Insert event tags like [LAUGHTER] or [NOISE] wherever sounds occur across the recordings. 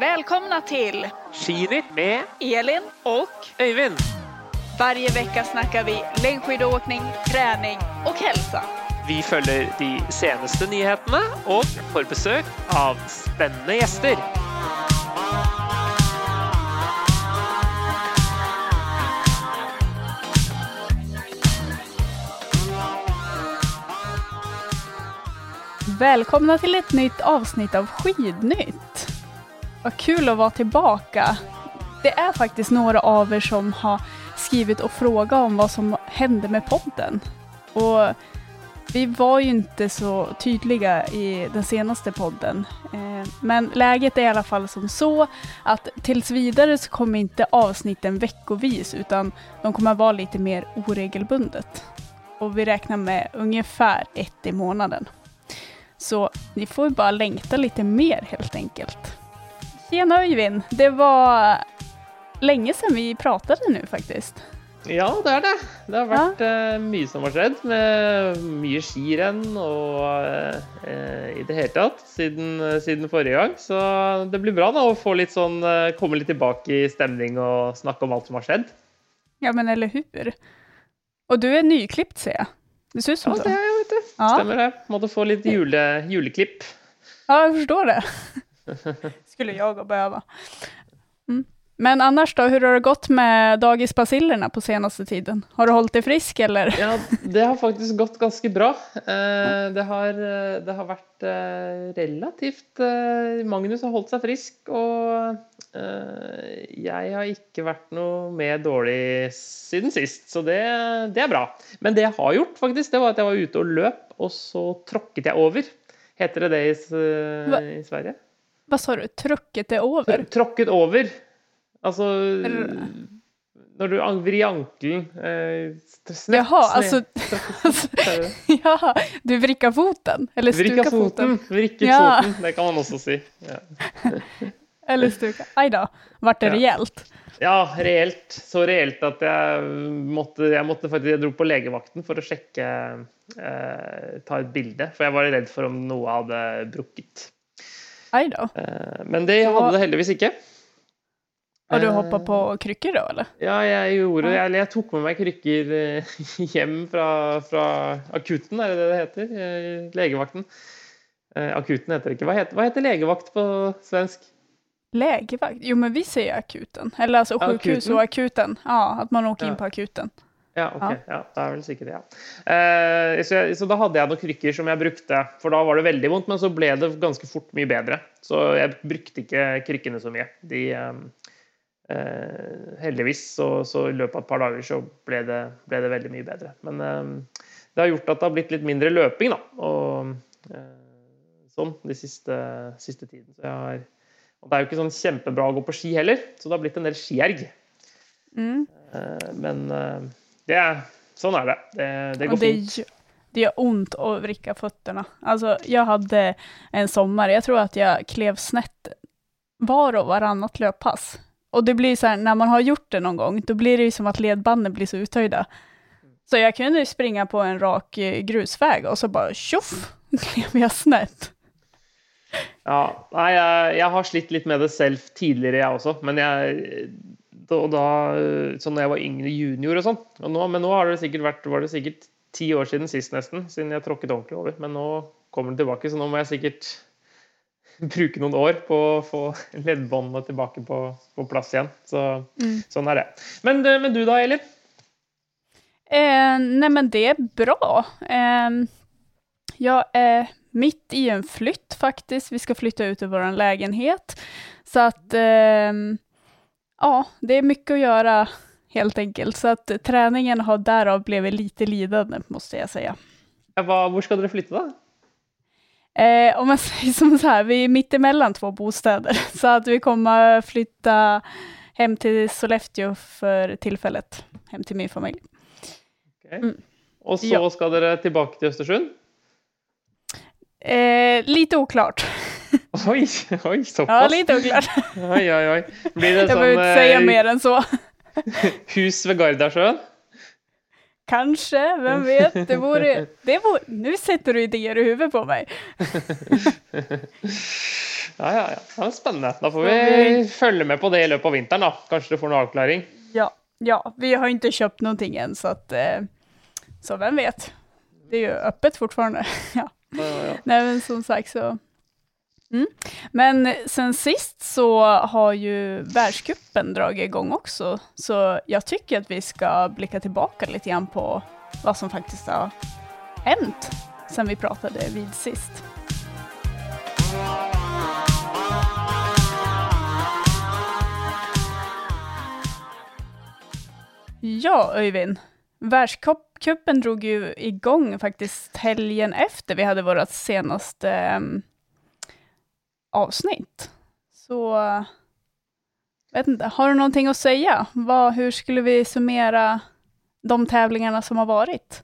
Välkomna till Skinitt med Elin och Øyvind. varje vecka snackar vi längdskidåkning, träning och hälsa. Vi følger de seneste nyhetene og får besøk av spennende gjester. Välkomna till ett nytt avsnitt av Skidnytt. Vad kul att vara tillbaka. Det är faktiskt några av er som har skrivit och frågat om vad som hände med podden. Och vi var ju inte så tydliga i den senaste podden. Eh, men läget är i alla fall som så att tills vidare så kommer inte avsnitten veckovis utan de kommer vara lite mer oregelbundet. Och vi räknar med ungefär ett i månaden. Så ni får bara längta lite mer helt enkelt. Tjena Öyvind, det var länge sedan vi pratade nu faktiskt. Ja, det er det. Det har vært eh, mye som har skjedd, med mye skirenn og eh, i det hele tatt siden, siden forrige gang. Så det blir bra da å få litt sånn, eh, komme litt tilbake i stemning og snakke om alt som har skjedd. Ja men eller hur? Och du är nyklippt ser jag. Det ser ut som Ja, det Ja. Stemmer det. Måtte få litt jule, juleklipp. Ja, jag förstår det. [LAUGHS] Skulle jag behöva. Mm. Men annars då, hur har det gått med dagisbacillerna på senaste tiden? Har du hållit dig frisk eller? Ja, det har faktisk gått ganske bra. Eh, Det har, eh, det har vært eh, relativt Magnus har holdt seg frisk, og eh, jeg har ikke vært noe mer dårlig siden sist, så det, det er bra. Men det jeg har gjort, faktisk, det var at jeg var ute og løp, og så tråkket jeg over. Heter det det i, i Sverige? Vad sa du? Trucket är över? Tråkket over. Altså Når du vrir ankelen eh, snett Jaha, alltså, [LAUGHS] ja, du vrickar foten? Eller stukar foten? foten. Vrikket Ja. foten, det kan man også si. Ja, [LAUGHS] Eller stuka? Aj då, vart det Ja. rejält? ja reelt. Så reelt at jeg måtte, jeg måtte faktisk Jeg dro på legevakten for å sjekke eh, Ta et bilde, for jeg var redd for om noe hadde brukket. Aj då. Eh, men det hadde det heldigvis ikke. Har du Eh, hoppat på kryckor då eller? Ja, jeg gjorde Ja. Eller jeg tok med meg krykker eh, [LAUGHS] hjem fra, fra akutten, er det det det heter? Eh, Legevakten. Eh, Akuten heter det ikke. Hva heter, hva heter legevakt på svensk? Lägevakt? Jo men vi säger akuten. Eller alltså sjukhus Akuten? och akuten. Ja, att man åker in Ja. på akuten. Ja, ok. Ja. det er vel sikkert det, ja. Eh, så, jeg, så da hadde jeg noen krykker som jeg brukte, for da var det veldig vondt, men så ble det ganske fort mye bedre. Så jeg brukte ikke krykkene så mye. De, eh, eh, heldigvis så, så i løpet av et par dager så ble det, ble det veldig mye bedre. Men eh, det har gjort at det har blitt litt mindre løping, da. Og eh, sånn de siste, siste tiden. Så jeg har, og det er jo ikke sånn kjempebra å gå på ski heller, så det har blitt en del skierg. Mm. Eh, Men eh, det är, sån är det. Det, det går det, fint. det gör ont att vricka fötterna. Alltså, jag hade en sommar, jag tror att jag klev snett var och varannat löppass. Och det blir så här, när man har gjort det någon gång, då blir det ju som att ledbanden blir så uthöjda. Så jag kunde ju springa på en rak eh, grusväg och så bara tjoff, [LAUGHS] klev jag snett. Ja, nei, jag har slitt lite med det själv tidigare jag också, Men jag då, då, eh, så när jag var yngre junior och sånt. Och nu, men nu har det säkert varit, var det säkert tio år sedan sist, nästan, sedan jag tråkade ordentligt över. Men nu kommer det tillbaka, så nu måste jag säkert [LAUGHS] bruke noen år på å få leddbåndene tilbake på, på plass igjen. Så sånn er det. Men, eh, men du da, Elin? Eh, nej men det är bra. Eh, jag är mitt i en flytt faktiskt. Vi ska flytta ut ur vår lägenhet. Så att ehm, ja, det är mycket att göra helt enkelt. Så att träningen har därav blivit lite lidande måste jag säga. Ja, hva, hvor skal dere flytte, da? Eh, om man [LAUGHS] säger som så här, vi är mitt emellan två bostäder. [LAUGHS] Så att vi kommer flytta hem till Sollefteå för tillfället. Hem till min familj. Ok. Mm. Og så Ja. skal dere tilbake til Østersund? Eh, lite oklart. [LAUGHS] Oi, oi, Ja, såpass. lite oklart. Oi, oi, oi. Blir det Jag behöver inte säga eh, mer än så. hus ved Gardasjøen? Kanske, vem vet? Det vore, [LAUGHS] det vore, nu sätter du idéer i huvudet på mig. [LAUGHS] ja, ja, ja. ja spännande. Då får vi följa med på det i löpet av vintern då. Kanske du får en avklaring. Ja, ja, vi har inte köpt någonting än så att, eh, så vem vet? Det är ju öppet fortfarande. [LAUGHS] ja. Ja, ja, Nej, men som sagt så. Mm. Men sen sist så har ju världskuppen dragit igång också, så jag tycker att vi ska blicka tillbaka lite grann på vad som faktiskt har hänt sen vi pratade vid sist. Ja, Öyvind. Världscupen drog ju igång faktiskt helgen efter vi hade vårt senaste um, avsnitt. Så, vet inte, har du någonting att säga? Vad, hur skulle vi summera de tävlingarna som har varit?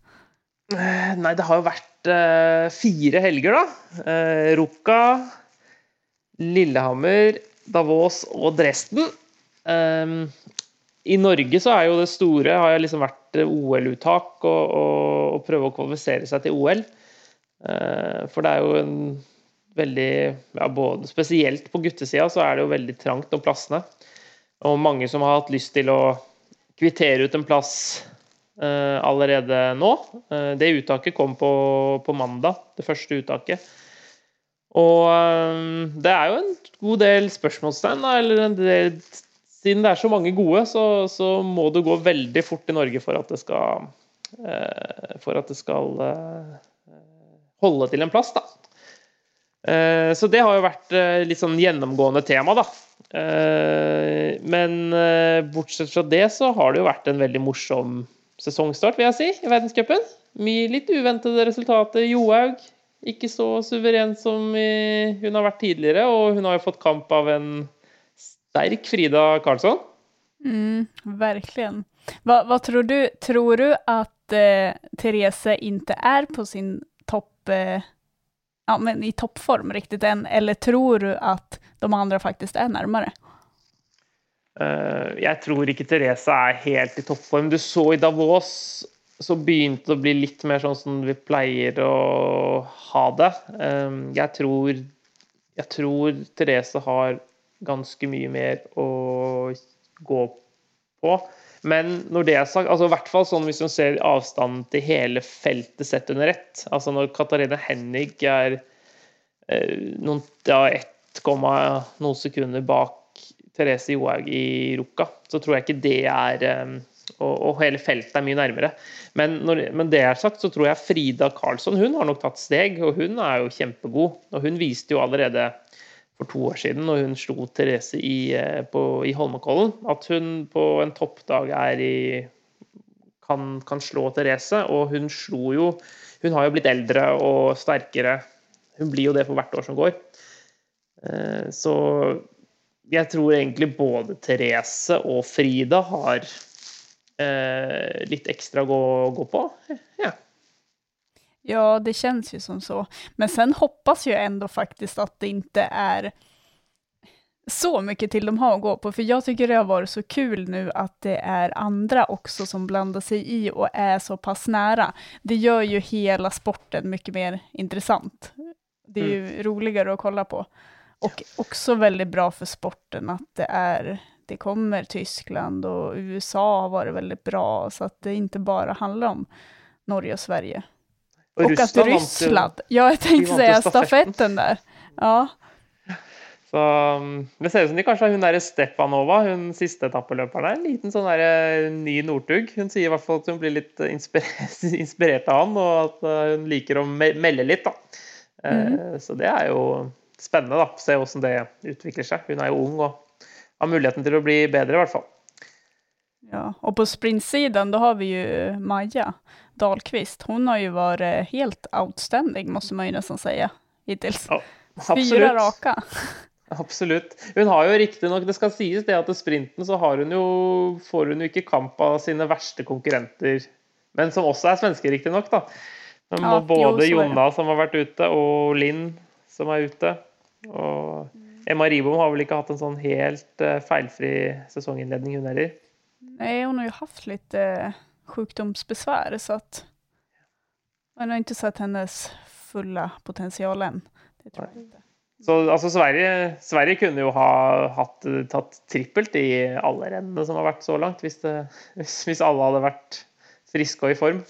Eh, nej, det har ju varit uh, fyra helger då. Eh, uh, Ruka, Lillehammer, Davos och Dresden. Um, i Norge så er jo det store har jo liksom vært OL-uttak og, og, og, prøve å kvalifisere seg til OL. Eh, for det er jo en veldig ja, både, Spesielt på guttesida så er det jo veldig trangt om plassene. Og mange som har hatt lyst til å kvittere ut en plass eh, allerede nå. Eh, det uttaket kom på, på, mandag, det første uttaket. Og eh, det er jo en god del spørsmålstegn, eller en del siden det er så mange gode, så, så, må det gå veldig fort i Norge for at det skal, eh, for at det skal eh, holde til en plass. Da. Eh, så det har jo vært eh, litt sånn gjennomgående tema, da. Eh, men eh, bortsett fra det så har det jo vært en veldig morsom sesongstart, vil jeg si, i verdenscupen. Mye litt uventede resultater. Johaug ikke så suveren som hun har vært tidligere, og hun har jo fått kamp av en stark Frida Karlsson. Mm, verkligen. Vad, vad, tror du? Tror du att eh, Therese inte är på sin topp, eh, ja, men i toppform riktigt än, eller tror du att de andra faktiskt är närmare? Uh, jag tror inte Therese är helt i toppform. Du såg i Davos så begynte det bli lite mer sånn som vi pleier å ha det. Um, jag tror, jeg tror Therese har ganska mycket mer att gå på. Men når det er sagt, altså i hvert fall sånn hvis man ser avstanden til hele feltet sett under ett altså Når Katarina Hennig er eh, noen, ja, 1, noen sekunder bak Therese Johaug i Ruka så tror jeg ikke det er eh, og, og, hele feltet er mye nærmere. Men når men det er sagt, så tror jeg Frida Karlsson hun har nok tatt steg, og hun er jo kjempegod. Og hun viste jo allerede for to år siden, når hun slo Therese i, eh, på, i Holmenkollen, at hun på en toppdag er i kan, kan, slå Therese. Og hun slo jo Hun har jo blitt eldre og sterkere. Hun blir jo det for hvert år som går. Eh, så jeg tror egentlig både Therese og Frida har eh, litt ekstra å gå, gå på. Ja. Ja, det känns ju som så. Men sen hoppas jag ändå faktiskt att det inte är så mycket till de har att gå på, för jag tycker det har varit så kul nu att det är andra också som blandar sig i och är så pass nära. Det gör ju hela sporten mycket mer intressant. Det är mm. ju roligare att kolla på. Och också väldigt bra för sporten att det är det kommer Tyskland och USA har varit väldigt bra, så att det inte bara handlar om Norge och Sverige. Och, och att Ryssland, ja jag tänkte säga stafetten där. Ja. Så um, Det ser ut som de kanskje har hun der Stepanova, hun siste etappeløperen der. En liten sånn der, eh, ny Northug. Hun sier i hvert fall at hun blir litt inspirert, [LAUGHS] inspirert av han, og at eh, hun liker å melde litt. da. Mm. Så det er jo spennende da, se hvordan det utvikler seg. Hun er jo ung og har muligheten til å bli bedre, i hvert fall. Ja, och på sprintsidan då har vi ju Maja Dahlqvist. Hon har ju varit helt outstanding måste man ju nästan säga hittills. Ja, Fyra raka. [LAUGHS] Absolutt. Hun har jo riktignok Det skal sies det at i sprinten så har hun jo, får hun jo ikke kamp av sine verste konkurrenter, men som også er svenske, riktignok. Ja, både jo, Jonna, som har vært ute, og Linn, som er ute. Og Emma Ribom har vel ikke hatt en sånn helt uh, feilfri sesonginnledning, hun heller. Nej, hon har ju haft lite sjukdomsbesvär så att man har inte sett hennes fulla potential än. Det tror jag inte. Så altså, Sverige, Sverige kunne jo ha hatt, tatt trippelt i alle rennene som har vært så hvis, hvis alle hadde vært friske og i form.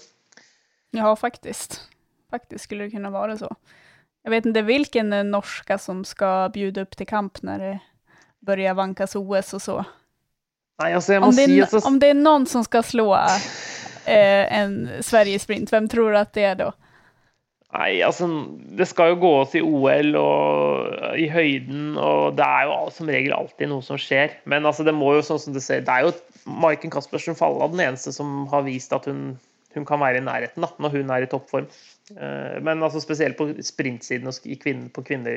Ja, faktiskt. Faktiskt skulle det kunna vara så. Jag vet inte vilken norska som ska bjuda upp till kamp när det börjar vankas OS och så. Jeg må Om det, är, så, om det är någon som ska slå eh, en Sverigesprint, vem tror du att det är då? Nej, alltså, Det ska ju gås i OL och i høyden, och det är ju som regel alltid något som sker. Men alltså, det må ju sånn som du säger, det är ju Maiken Caspersen Falla den eneste som har visat att hon hun kan vara i närheten da, når hun er i toppform. Eh, men alltså, speciellt på sprintsiden och i kvinn, på kvinner,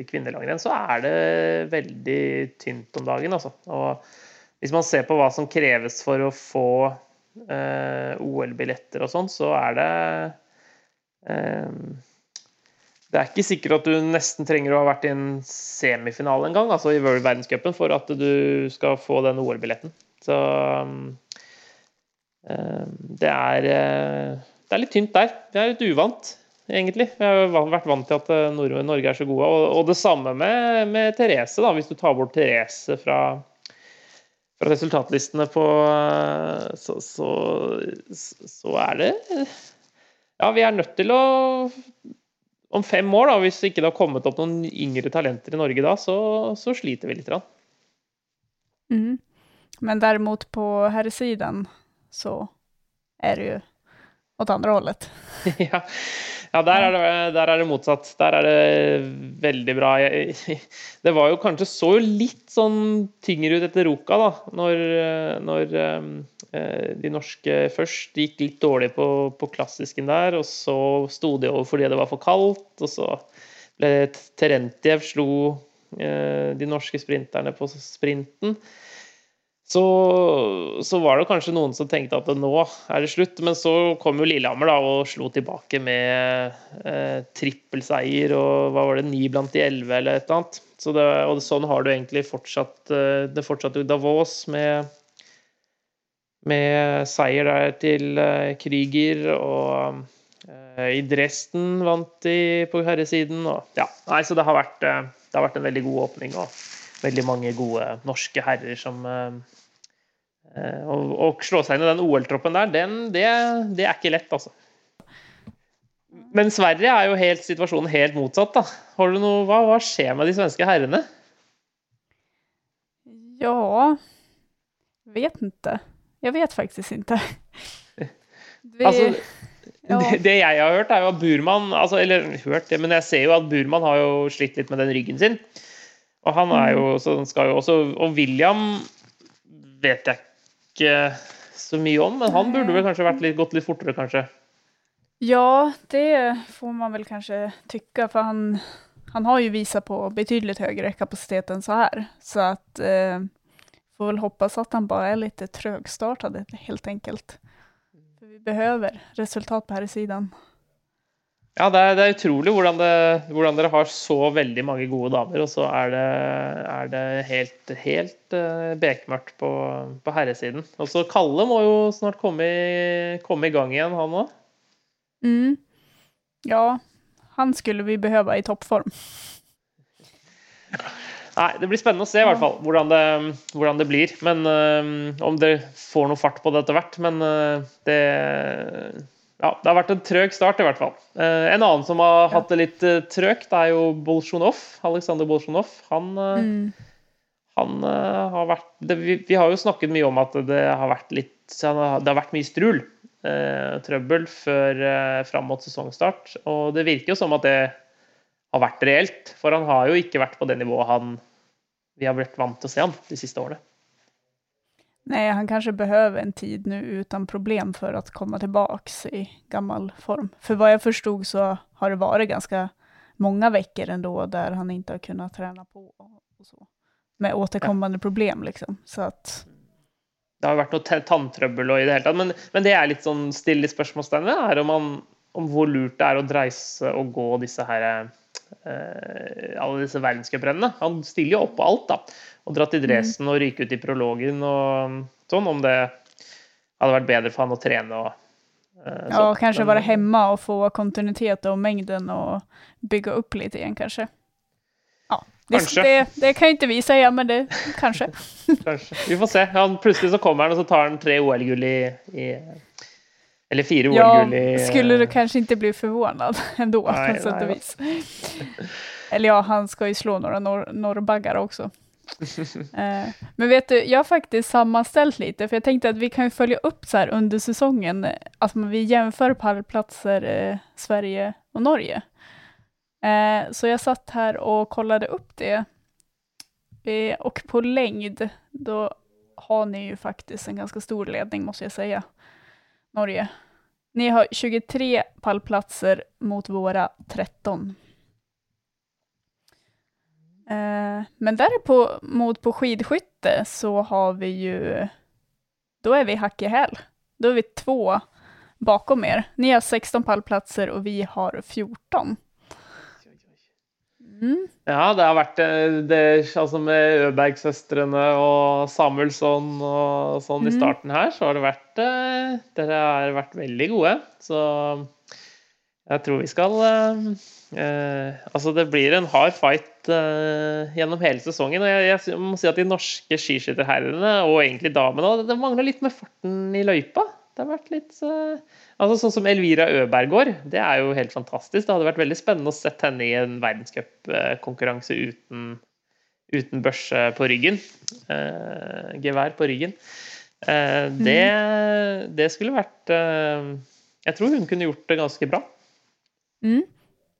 i kvinnelangrenn så är det väldigt tynt om dagen. Altså. Og hvis man ser på vad som krävs för att få Eh, OL-billetter og sånn, så er det eh, Det er ikke sikkert at du nesten trenger å ha vært i en semifinale engang, altså i World verdenscupen, for at du skal få den OL-billetten. Så eh, det er, eh, det er litt tynt der. Det er litt uvant, egentlig. Vi har vært vant til at Norge er så gode. Og, og det samme med, med Therese, da. Hvis du tar bort Therese fra, fra resultatlistene på eh, så, så, så er det ja, vi er nødt til å Om fem år, da, hvis ikke det har kommet opp noen yngre talenter i Norge da, så, så sliter vi litt. grann. Mm. Men däremot på herrsidan så är det ju åt andra hållet. [LAUGHS] ja, ja där, är det, där är det motsatt. Der er det veldig bra. [LAUGHS] Det var jo kanskje så jo litt sånn tyngre ut etter Roka, da. Når, når de norske først gikk litt dårlig på, på klassisken der, og så sto de over fordi det var for kaldt, og så ble Terentjev slo slog eh, de norske sprinterne på sprinten. Så, så var det kanskje noen som tenkte at nå er det slutt, men så kom jo Lillehammer da og slo tilbake med eh, trippelseier og hva var det, ni blant de elleve eller et eller annet. Så det, og sånn har du egentlig fortsatt eh, Det fortsatte jo Davos med med seier der til eh, Krüger, og eh, i Dresden vant de på herresiden. Og, ja, nei, så det har, vært, eh, det har vært en veldig god åpning, og veldig mange gode norske herrer som Å slå seg inn i den OL-troppen der, den, det, det er ikke lett, altså. Men Sverige er jo helt, situasjonen helt motsatt. da. Har du noe, hva, hva skjer med de svenske herrene? Ja, vet inte. Jag vet faktiskt inte. Vi, Altså, ja, det, det jeg har hørt, er jo at Burman altså, Eller hørt det, men jeg ser jo at Burman har jo slitt litt med den ryggen sin. Og han er jo så han skal jo også Og William vet jeg ikke så mye om, men han burde vel kanskje vært litt, gått litt fortere, kanskje. ja, det får man väl kanske tycka, för han, han har ju visat på betydligt högre kapacitet än så här. Så att eh, får väl hoppas att han bara är lite trögstartad helt enkelt. För vi behöver resultat på här sidan. Ja, det er, det er utrolig hvordan, det, hvordan dere har så veldig mange gode damer, og så er det, er det helt, helt eh, bekmørkt på, på herresiden. Og så Kalle må jo snart komme i, komme i gang igjen, han òg. Mm. Ja, han skulle vi behöva i toppform. Nei, Det blir spennende å se i hvert fall hvordan det, hvordan det blir. Men eh, Om det får noe fart på det etter hvert. Men eh, det ja, det har vært en trøg start, i hvert fall. Eh, en annen som har hatt det litt uh, trøgt, er jo Bolsjunov. Aleksander Bolsjunov. Han, eh, Mm. han eh, har vært det, vi, vi har jo snakket mye om at det har han har- Det har vært mye strul. eh, trøbbel før uh, fram mot sesongstart. Og det virker jo som at det har vært reelt. For han har jo ikke vært på det nivået han vi har blitt vant å se han de siste årene. Nej, han kanske behöver en tid nu utan problem för att komma tillbaks i gammal form. För vad jag förstod så har det varit ganska många veckor ändå där han inte har kunnat träna på och så. Med återkommande problem liksom. Så att, Det har vært noe ta- tanntrøbbel og i det hele tatt, men, men det er litt sånn still i er om, om hvor lurt det er å dreise og gå disse her eh, alle disse verdenscuprennene. Han stiller jo opp på alt, da. Og dra til Dresden og ryke ut i prologen og sånn. Om det, hadde vært bedre for han å trene og eh, Ja, kanske vara hemma och få kontinuitet och mängden och bygga upp lite igen kanske. Ja, det, det, det, kan inte vi säga, men det kanske. [LAUGHS] kanske. Vi får se. Han, plötsligt så kommer han och så tar han tre OL-guld i, i, Eller fyra OL-guld i... Ja, skulle du kanske inte bli förvånad [LAUGHS] ändå nej, på sätt och vis. Eller ja, han ska ju slå några norr, norrbaggar också. [LAUGHS] Eh, men vet du, jag har faktiskt sammanställt lite, för jag tänkte att vi kan följa upp så här under säsongen, alltså vi jämför pallplatser eh, Sverige och Norge. Eh, så jag satt här och kollade upp det. Eh, och på längd, då har ni ju faktiskt en ganska stor ledning måste jag säga, Norge. Ni har 23 pallplatser mot våra 13. Eh, men däremot på skidskytte så har vi ju, då är vi hack i häl. Då är vi två bakom er. Ni har 16 pallplatser och vi har 14. Mm. Ja, det har vært eh, det, altså med Øberg-søstrene og Samuelsson og sånn mm. i starten her, så har det vært eh, Dere har vært veldig gode. Så jeg tror vi skal eh, eh, Altså, det blir en hard fight eh, gjennom hele sesongen. Og jeg, jeg, må si at de norske skiskytterherrene, og egentlig damene, det mangler litt med farten i løypa. Det har vært litt eh, Altså Sånn som Elvira Øbergård, det er jo helt fantastisk. Det hadde vært veldig spennende å sette henne i en verdenscupkonkurranse uten, uten børse på ryggen. Eh, gevær på ryggen. Eh, det, det, skulle vært Jeg tror hun kunne gjort det ganske bra. Mm.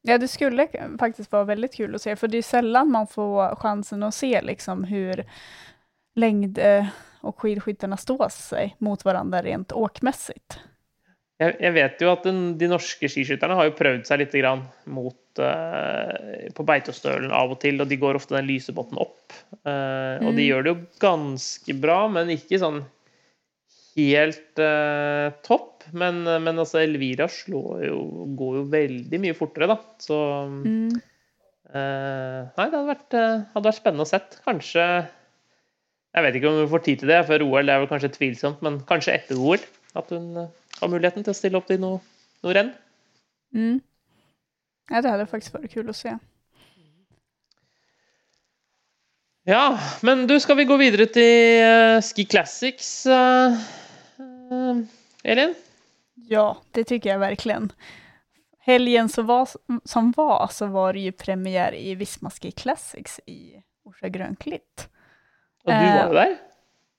Ja, det skulle faktiskt vara väldigt kul att se, för det är sällan man får chansen att se liksom hur längd och skidskyttarna står sig mot varandra rent åkmässigt. Jeg, jeg, vet jo at den, de norske skiskytterne har jo prøvd seg litt mot, uh, på Beitostølen av og til, og de går ofte den lysebåten opp. Uh, mm. Og de mm. gjør det jo ganske bra, men ikke sånn helt uh, topp. Men, men altså Elvira slår jo, går jo veldig mye fortere, da. Så mm. Nei, det hadde vært, hadde vært spennende å sett. Kanskje Jeg vet ikke om hun får tid til det før OL, det er vel kanskje tvilsomt, men kanskje etter OL. At hun har muligheten till att ställa upp i något no renn. Mm. Ja, det hade faktiskt varit kul att se. Ja, men du, ska vi gå vidare till uh, Ski Classics, uh, uh, Elin? Ja, det tycker jag verkligen. Helgen så var, som var så var det ju premiär i Visma Ski Classics i Orsa Grönklitt. Och du var där?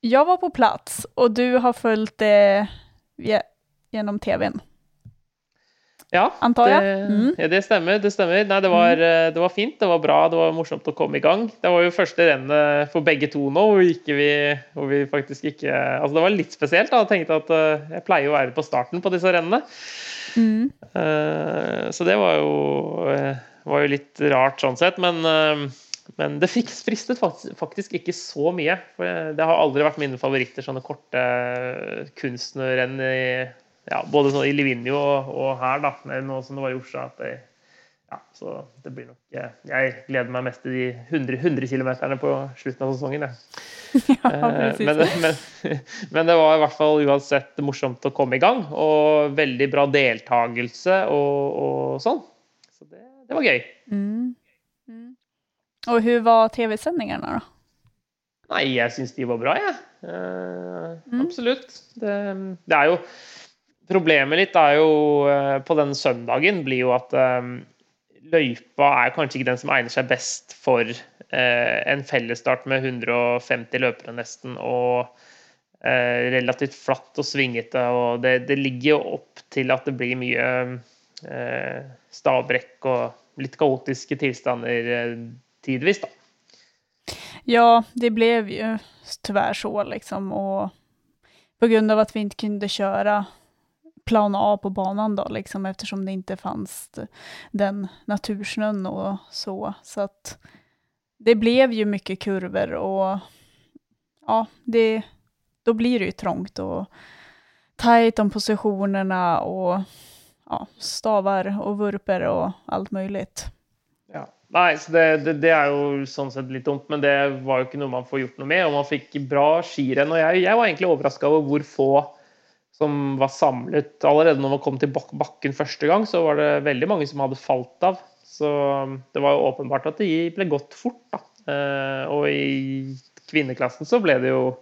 Jag var på plats och du har följt det genom tvn. Ja, antar jag. Det, mm. ja, det stemmer. Det stemmer. Nei, det, var, mm. det var, fint, det var bra, det var morsomt å komme i gang. Det var jo første rennet for begge to nå, hvor, vi, hvor vi faktisk ikke Altså, det var litt spesielt. da, Jeg tenkte at uh, jeg pleier å være på starten på disse rennene. Mm. Så det var jo, uh, var jo, litt rart sånn sett, men men det fikk fristet faktisk, faktisk, ikke så mye. For det har aldri vært mine favoritter, sånne korte kunstnerrenn i ja, både i Livigno og, og, her, da, nå som det var i Oslo. at det, ja, så det blir nok Jeg gleder meg mest til de 100, 100 km på slutten av sesongen. [LAUGHS] Ja, eh, men, men, [LAUGHS] men, det var i hvert fall uansett morsomt å komme i gang, og veldig bra deltakelse og, og sånn. Så det, det var gøy. Mm. Och hur var tv-sändningarna då? Nej, jag syns de var bra, jag. Ja. Uh, mm. Absolutt. Det, det, er jo Problemet litt er jo uh, på den søndagen blir jo at um, løypa er kanskje ikke den som egner seg best for uh, en fellesstart med 150 løpere, nesten, og relativt flatt og svingete. og det, det, ligger jo opp til at det blir mye stavbrekk og litt kaotiske tilstander tidvis. Då. Ja, det blev ju tyvärr så liksom och på grund av att vi inte kunde köra plan A på banan då, liksom, eftersom det inte fanns den natursnön och så. Så att det blev ju mycket kurvor och ja, det, då blir det ju trångt och tajt om positionerna och ja, stavar och vurper och allt möjligt. Nei, så det, det, det, er jo sånn sett litt dumt, men det var jo ikke noe man får gjort noe med. Og man fikk bra skirenn. Og jeg, jeg var egentlig overraska over hvor få som var samlet allerede når man kom til bak bakken første gang, så var det veldig mange som hadde falt av. Så um, det var jo åpenbart at det ble gått fort. da. Eh, og i kvinneklassen så ble det jo,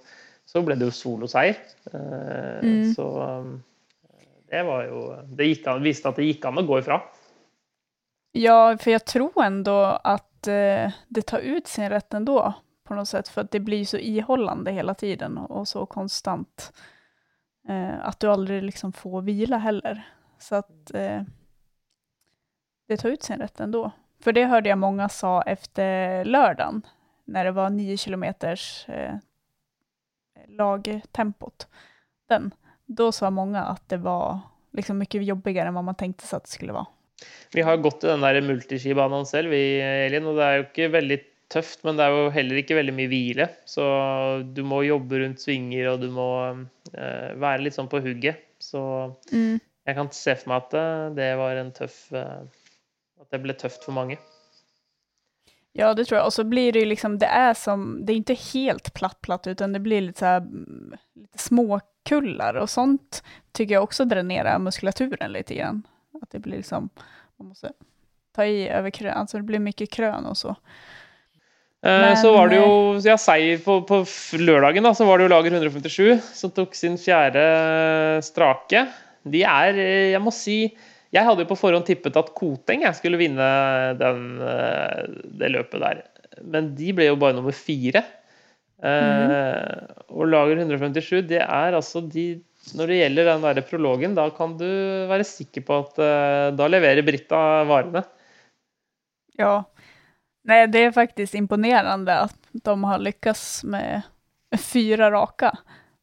så ble det jo soloseier. Eh, Mm. Så um, det var jo Det gikk an, viste at det gikk an å gå ifra. Ja, för jag tror ändå att eh, det tar ut sin rätt ändå på något sätt, för att det blir så ihållande hela tiden och så konstant. Eh, att du aldrig liksom får vila heller. Så att eh, det tar ut sin rätt ändå. För det hörde jag många sa efter lördagen, när det var nio kilometers eh, lagtempot. Den. Då sa många att det var liksom mycket jobbigare än vad man tänkte sig att det skulle vara. Vi har gått til den der multiskibanen selv, vi, Elin, og det er jo ikke veldig tøft, men det er jo heller ikke veldig mye hvile. Så du må jobbe rundt svinger, og du må eh, være litt sånn på hugget. Så Mm. jeg kan se for meg at eh, det var en tøff eh, At det ble tøft for mange. Ja, det tror jag. Och så blir det ju liksom, det är som, det är inte helt platt platt, utan det blir lite så här, lite små kullar och sånt tycker jag också dränerar muskulaturen lite grann. Att det blir liksom, man måste ta i över krön, alltså det blir mycket krön och så. Eh, Men, så var det jo ja, seier på, på f- lørdagen, da, så var det jo lager 157 som tok sin fjerde strake. De er eh, Jeg må si Jeg hadde jo på forhånd tippet at Koteng skulle vinne den, eh, det løpet der. Men de ble jo bare nummer fire. Eh, Og lager 157, det er altså de Når det gjelder den der prologen, da kan du være sikker på at eh, da leverer Britta varene. Ja, nej det är faktiskt imponerande att de har lyckats med fyra raka.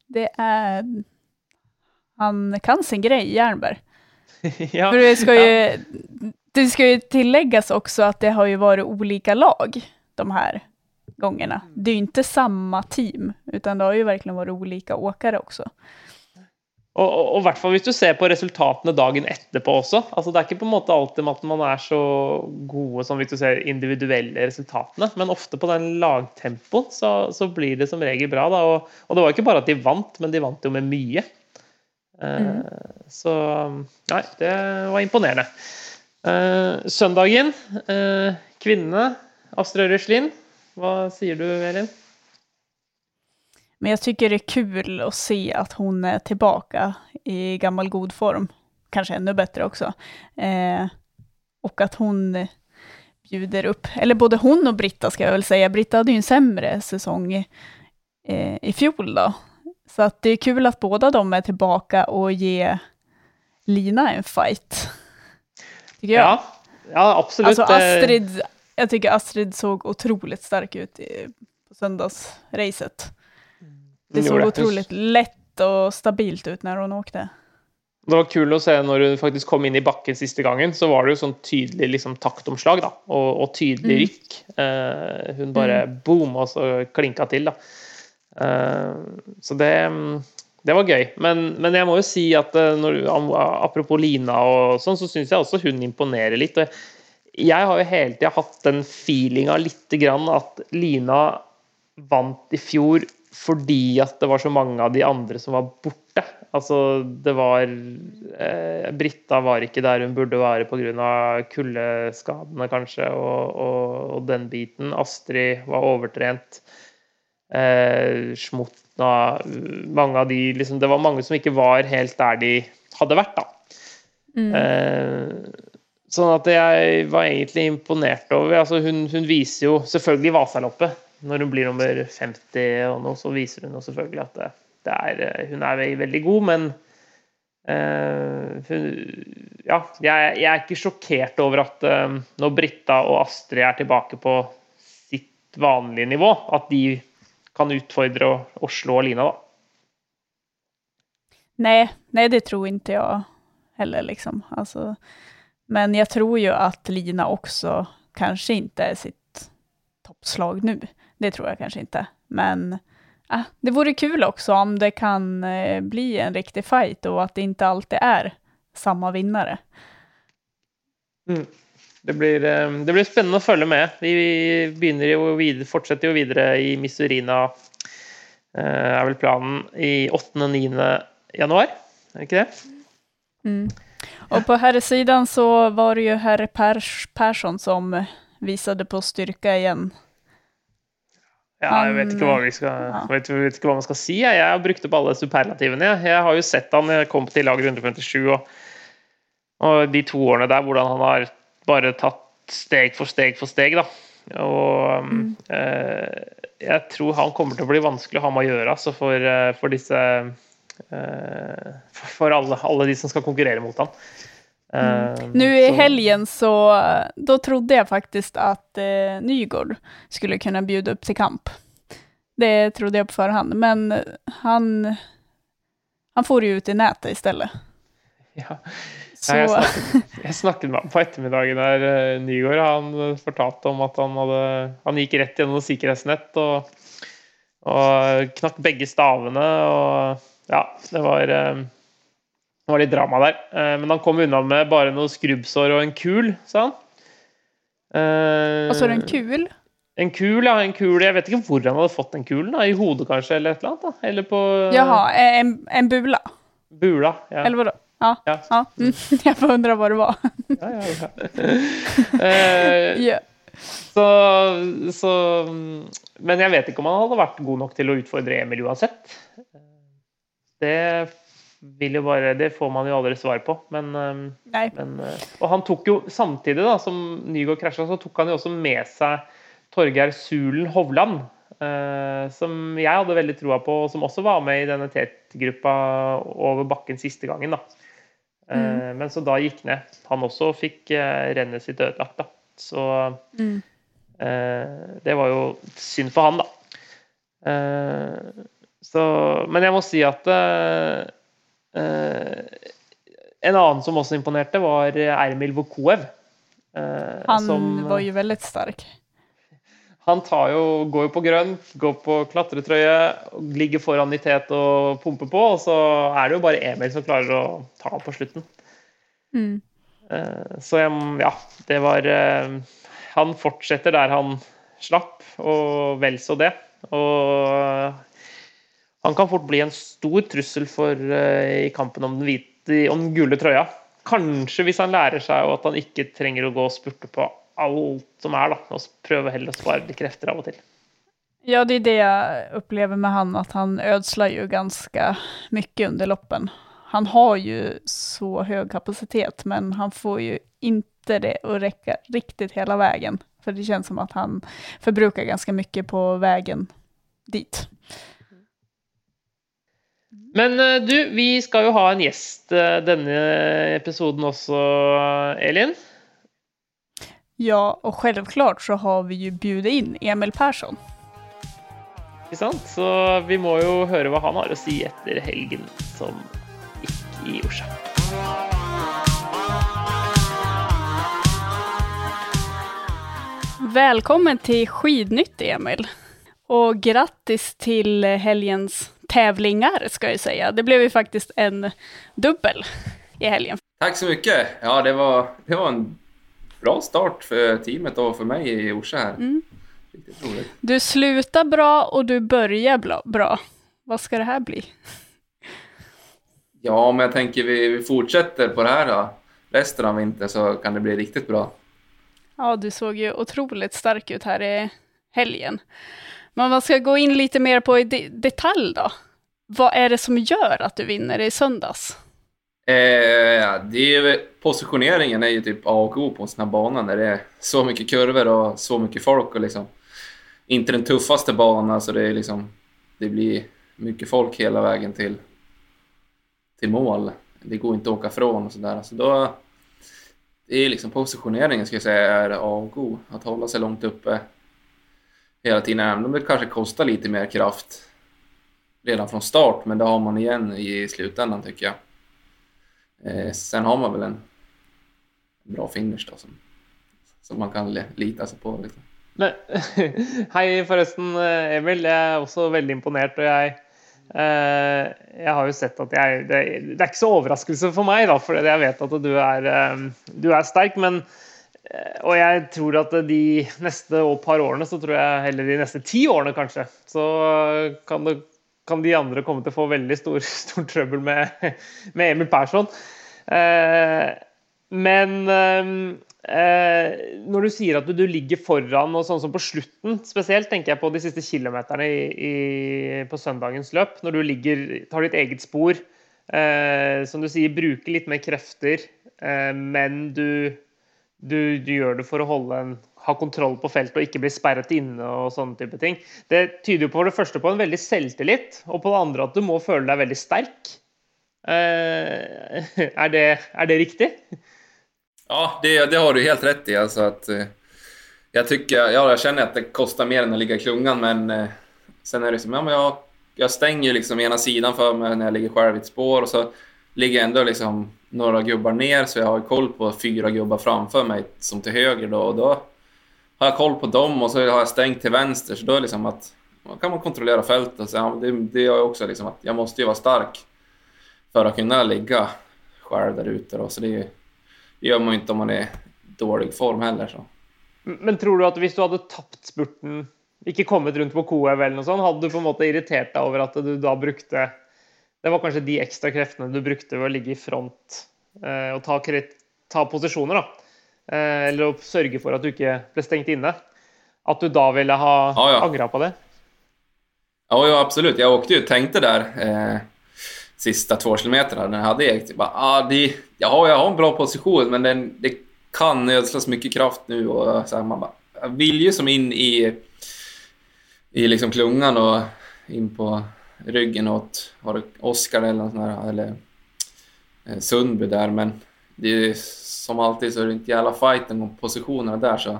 Det är, han kan sin grej, Jernberg. [LAUGHS] ja. För det ska, ju, det ska ju tilläggas också att det har ju varit olika lag de här gångerna. Det är ju inte samma team, utan det har ju verkligen varit olika åkare också. Og, og, og hvert fall hvis du ser på resultatene dagen etterpå også. altså Det er ikke på en måte alltid at man er så gode som hvis du ser individuelle resultatene, men ofte på den lagtempoen så, så blir det som regel bra. da, og, og det var ikke bare at de vant, men de vant jo med mye. Eh, Så nei, det var imponerende. Eh, søndagen, eh, kvinnene, Astrid Røslin. Hva sier du, Elin? Men jag tycker det är kul att se att hon är tillbaka i gammal god form. Kanske ännu bättre också. Eh, och att hon bjuder upp, eller både hon och Britta ska jag väl säga. Britta hade ju en sämre säsong eh, i fjol då. Så att det är kul att båda de är tillbaka och ge Lina en fight. Tycker jag. Ja, ja absolutt. Alltså Eh, Astrid, jag tycker Astrid såg otroligt stark ut i, på söndagsracet. Det såg otroligt lätt och stabilt ut när hon åkte. Det var kul å se når hun faktisk kom inn i bakken siste gangen, så var det jo sånn tydelig liksom, taktomslag da, og, og tydelig Mm. rykk. Eh, hun bare boom, og så klinka til. da. Eh, så det, det var gøy. Men, men jeg må jo si at eh, når, apropos Lina og sånn, så syns jeg også hun imponerer litt. og jeg har jo hele tida hatt den feelinga lite grann at Lina vant i fjor fordi at det var så mange av de andre som var borte. Altså, det var eh, Britta var ikke der hun burde være pga. kuldeskadene, kanskje, og, og, og den biten. Astrid var overtrent. Eh, Smutna Mange av de liksom, Det var mange som ikke var helt der de hadde vært, da. Mm. Eh, sånn at jeg var egentlig imponert over altså hun, hun viser jo selvfølgelig Vasaloppet. Når hun blir nummer 50 og noe, så viser hun jo selvfølgelig at det, det er, eh, hun er veldig god, men uh, hun, ja, jeg, jeg er ikke sjokkert over at uh, når Britta og Astrid er tilbake på sitt vanlige nivå, at de kan utfordre og, og slå Lina, da. Nej, nej, det tror inte jag heller. Liksom. Alltså, men jag tror ju att Lina också kanske inte är sitt toppslag nu. Det tror jag kanske inte. Men ah, det vore kul också om det kan eh, bli en riktig fight och att det inte alltid är samma vinnare. Det blir, eh, det blir spennende å følge med. Vi begynner jo videre, fortsetter jo videre i Missourina, eh, er vel planen, i 8. og 9. januar. är det inte det? Mm. Och på herrsidan så var det ju herr Pers Persson som visade på styrka igen. Ja, jeg vet ikke hva vi skal Ja. vet, vet ikke hva man skal si. jeg. Jeg har brukt opp alle superlativene. Jeg, har jo sett han kom til lag 157, og, og de to årene der hvordan han har bare tatt steg for steg for steg, da. Og Mm. eh, jeg tror han kommer til å bli vanskelig å ha med å gjøre altså for, eh, for disse eh, For alle, alle de som skal konkurrere mot han. Eh, Nu i så- helgen så då trodde jag faktiskt att eh, Nygård skulle kunna bjuda upp till kamp. Det trodde jag på förhand, men han, han får ju ut i nätet istället. [LAUGHS] Ja. Så, Ja, jeg, snakket, jeg snakket med ham på ettermiddagen der eh, Nygård han fortalte om at han hadde Han gikk rett gjennom sikkerhetsnett og, og knakk begge stavene og Ja, det var eh, Det var litt drama der. Eh, Men han kom unna med bare noe skrubbsår og en kul, sa han. Eh, och så är det en kul. En kul, ja. En kul. Jeg vet ikke hvor han hadde fått den kulen. da, I hodet kanskje, eller et eller annet. da. Eller på Jaha, en, en bula. bula. Ja. Eller vadå? Ja, Ja. ja. Mm. [LAUGHS] jag får undra vad det var. Ja, ja, ja. Eh, Ja. Så, så Men jeg vet ikke om han hadde vært god nok til å utfordre Emil uansett. Det vil jo bare Det får man jo aldri svar på. Men, eh, Nej. men eh, Og han tok jo samtidig da, som Nygaard krasja, så tok han jo også med seg Torgeir Sulen Hovland. eh, som jeg hadde veldig troa på, og som også var med i denne TET-gruppa over bakken siste gangen. da. Eh, Men så da gikk ned. Han også fikk eh, rennet sitt ødelagt. da. Så Mm. Eh, det var jo synd for han, da. Eh, så, men jeg må si at En annen som også imponerte, var Ermil Vukoev. Eh, Han som, var ju väldigt stark. han tar jo, går jo på grønt, går på klatretrøye, ligger foran i tet og pumper på, og så er det jo bare Emil som klarer å ta på slutten. Mm. Eh, Så ja, det var eh, Han fortsetter der han slapp, og vel så det. Og han kan fort bli en stor trussel for, eh, i kampen om den, hvite, om den gule trøya. Kanskje hvis han lærer seg at han ikke trenger å gå og spurte på alt som er, da, og prøve heller å spare litt krefter av og til. Ja, det är det jag upplever med han, att han ödslar ju ganska mycket under loppen. Han har ju så hög kapacitet, men han får ju inte det att räcka riktigt hela vägen. För det känns som att han förbrukar ganska mycket på vägen dit. Men eh, du, vi skal jo ha en gjest eh, denne episoden også, Elin. Ja, och självklart så har vi ju bjudit in Emil Persson. Ikke sant? Så vi må jo høre hva han har å si etter helgen som gikk i Orsa. Välkommen till Skidnytt, Emil. Och grattis till helgens tävlingar, ska jag säga. Det blev ju faktiskt en dubbel i helgen. Tack så mycket! Ja, det var, det var en bra start för teamet och för mig i Orsa här. Mm. Du slutar bra och du börjar bra. Vad ska det här bli? Ja, men jag tänker vi, vi fortsätter på det här då. Resten av vintern så kan det bli riktigt bra. Ja, du såg ju otroligt stark ut här i helgen. Men om man ska gå in lite mer på i de- detalj då. Vad är det som gör att du vinner i söndags? Eh, det är, positioneringen är ju typ A och O på en sån här bana när det är så mycket kurvor och så mycket folk och liksom inte den tuffaste banan så det är liksom det blir mycket folk hela vägen till till mål. Det går inte att åka från och sådär. Så då det är liksom positioneringen ska jag säga är A och O. Att hålla sig långt uppe hela tiden. Även om det kanske kostar lite mer kraft redan från start, men det har man igen i slutändan tycker jag. Eh, sen har man väl en bra finish då som, som man kan lita sig på. Liksom. Men, [LAUGHS] hej förresten eh, Emil. jag är också väldigt imponerad och jag eh, jag har ju sett att jeg Det, det är inte så overraskelse för mig, da, for jeg vet att du är eh, du er sterk. Men Eh, og jeg tror at de neste par årene, så tror jeg heller de neste ti årene kanskje, så kan det kan de andre komme til å få veldig stor, [LAUGHS] stor trøbbel med, med Emil Persson. Eh, men eh, eh, når du sier at du, du, ligger foran, og sånn som på slutten spesielt, tenker jeg på de siste kilometerne i, i, på søndagens løp, når du ligger, tar ditt eget spor, eh, som du sier, bruker litt mer krefter, eh, men du, du, du, gjør det for å holde en, ha kontroll på feltet og ikke bli sperret inne og sånne type ting. Det tyder jo på det første på en veldig selvtillit, og på det andre at du må føle deg veldig sterk. Eh, [LAUGHS] er, det, er det riktig? Ja, det, det, har du helt rätt i. Alltså att, eh, jag, tycker, ja, jag känner att det kostar mer än att ligga i klungan, men eh, sen är det som, ja, men jag, jag stänger liksom ena sidan för mig när jag ligger själv i ett spår och så ligger jag ändå liksom några gubbar ner så jag har koll på fyra gubbar framför mig som till höger då och då har jag koll på dem och så har jag stängt till vänster så då är det liksom att man kan man kontrollera fältet. Så ja, det, det är också liksom att jag måste ju vara stark för att kunna ligga själv där ute. Då. Så det, det gör man ju inte om man är i dålig form heller. Så. Men tror du att om du hade tappat spurten, inte kommit runt på Koev eller något sånt, hade du på något sätt irriterat dig över att du då brukte, det var kanske de extra krafterna du brukte för att ligga i front eh, och ta, ta positioner då? Eh, eller å sørge for at du ikke ble stengt inne, att du då ville ha ja, ja. angrat på det? Ja, ja, absolut. Jag åkte ju och tänkte där eh, sista två kilometerna när jag hade ägt. Bara, ah, det, ja, jag har en bra position, men den, det kan ödslas mycket kraft nu. Och, så här, man bara, jag vill ju som in i, i liksom klungan och in på ryggen åt Oskar eller, sån här, eller eh, Sundby där, men det är som alltid så är det inte jävla fighten om positionerna där så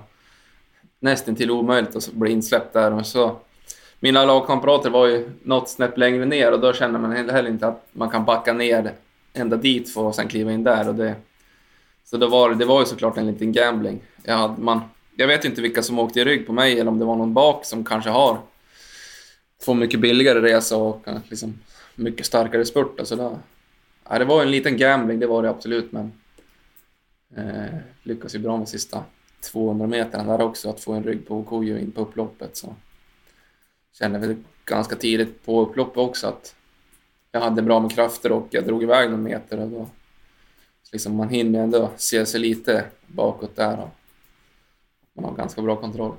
nästan till omöjligt att bli insläppt där. Och så, mina lagkamrater var ju något snäpp längre ner och då känner man heller inte att man kan backa ner ända dit för att sen kliva in där. Och det, så det var, det var ju såklart en liten gambling. Jag, hade, man, jag vet inte vilka som åkte i rygg på mig eller om det var någon bak som kanske har få mycket billigare resa och eh, liksom mycket starkare spurt. Alltså då, ja, det var en liten gambling, det var det absolut, men Eh, lyckas ju bra med sista 200 meterna där också, att få en rygg på Okoyo in på upploppet. Så kände väl ganska tidigt på upploppet också att jag hade bra med krafter och jag drog iväg någon meter och då liksom man hinner ändå se sig lite bakåt där och man har ganska bra kontroll.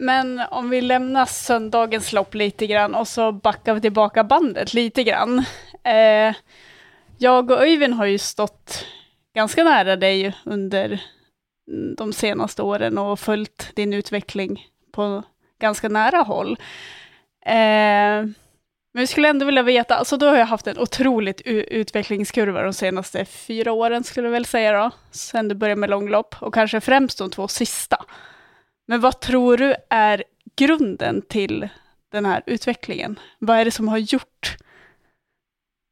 Men om vi lämnar söndagens lopp lite grann och så backar vi tillbaka bandet lite grann. Eh, jag och Öyvind har ju stått ganska nära dig under de senaste åren och följt din utveckling på ganska nära håll. Eh, men vi skulle ändå vilja veta, alltså då har jag haft en otroligt utvecklingskurva de senaste fyra åren skulle jag väl säga då, sen du började med långlopp och kanske främst de två sista. Men vad tror du är grunden till den här utvecklingen? Vad är det som har gjort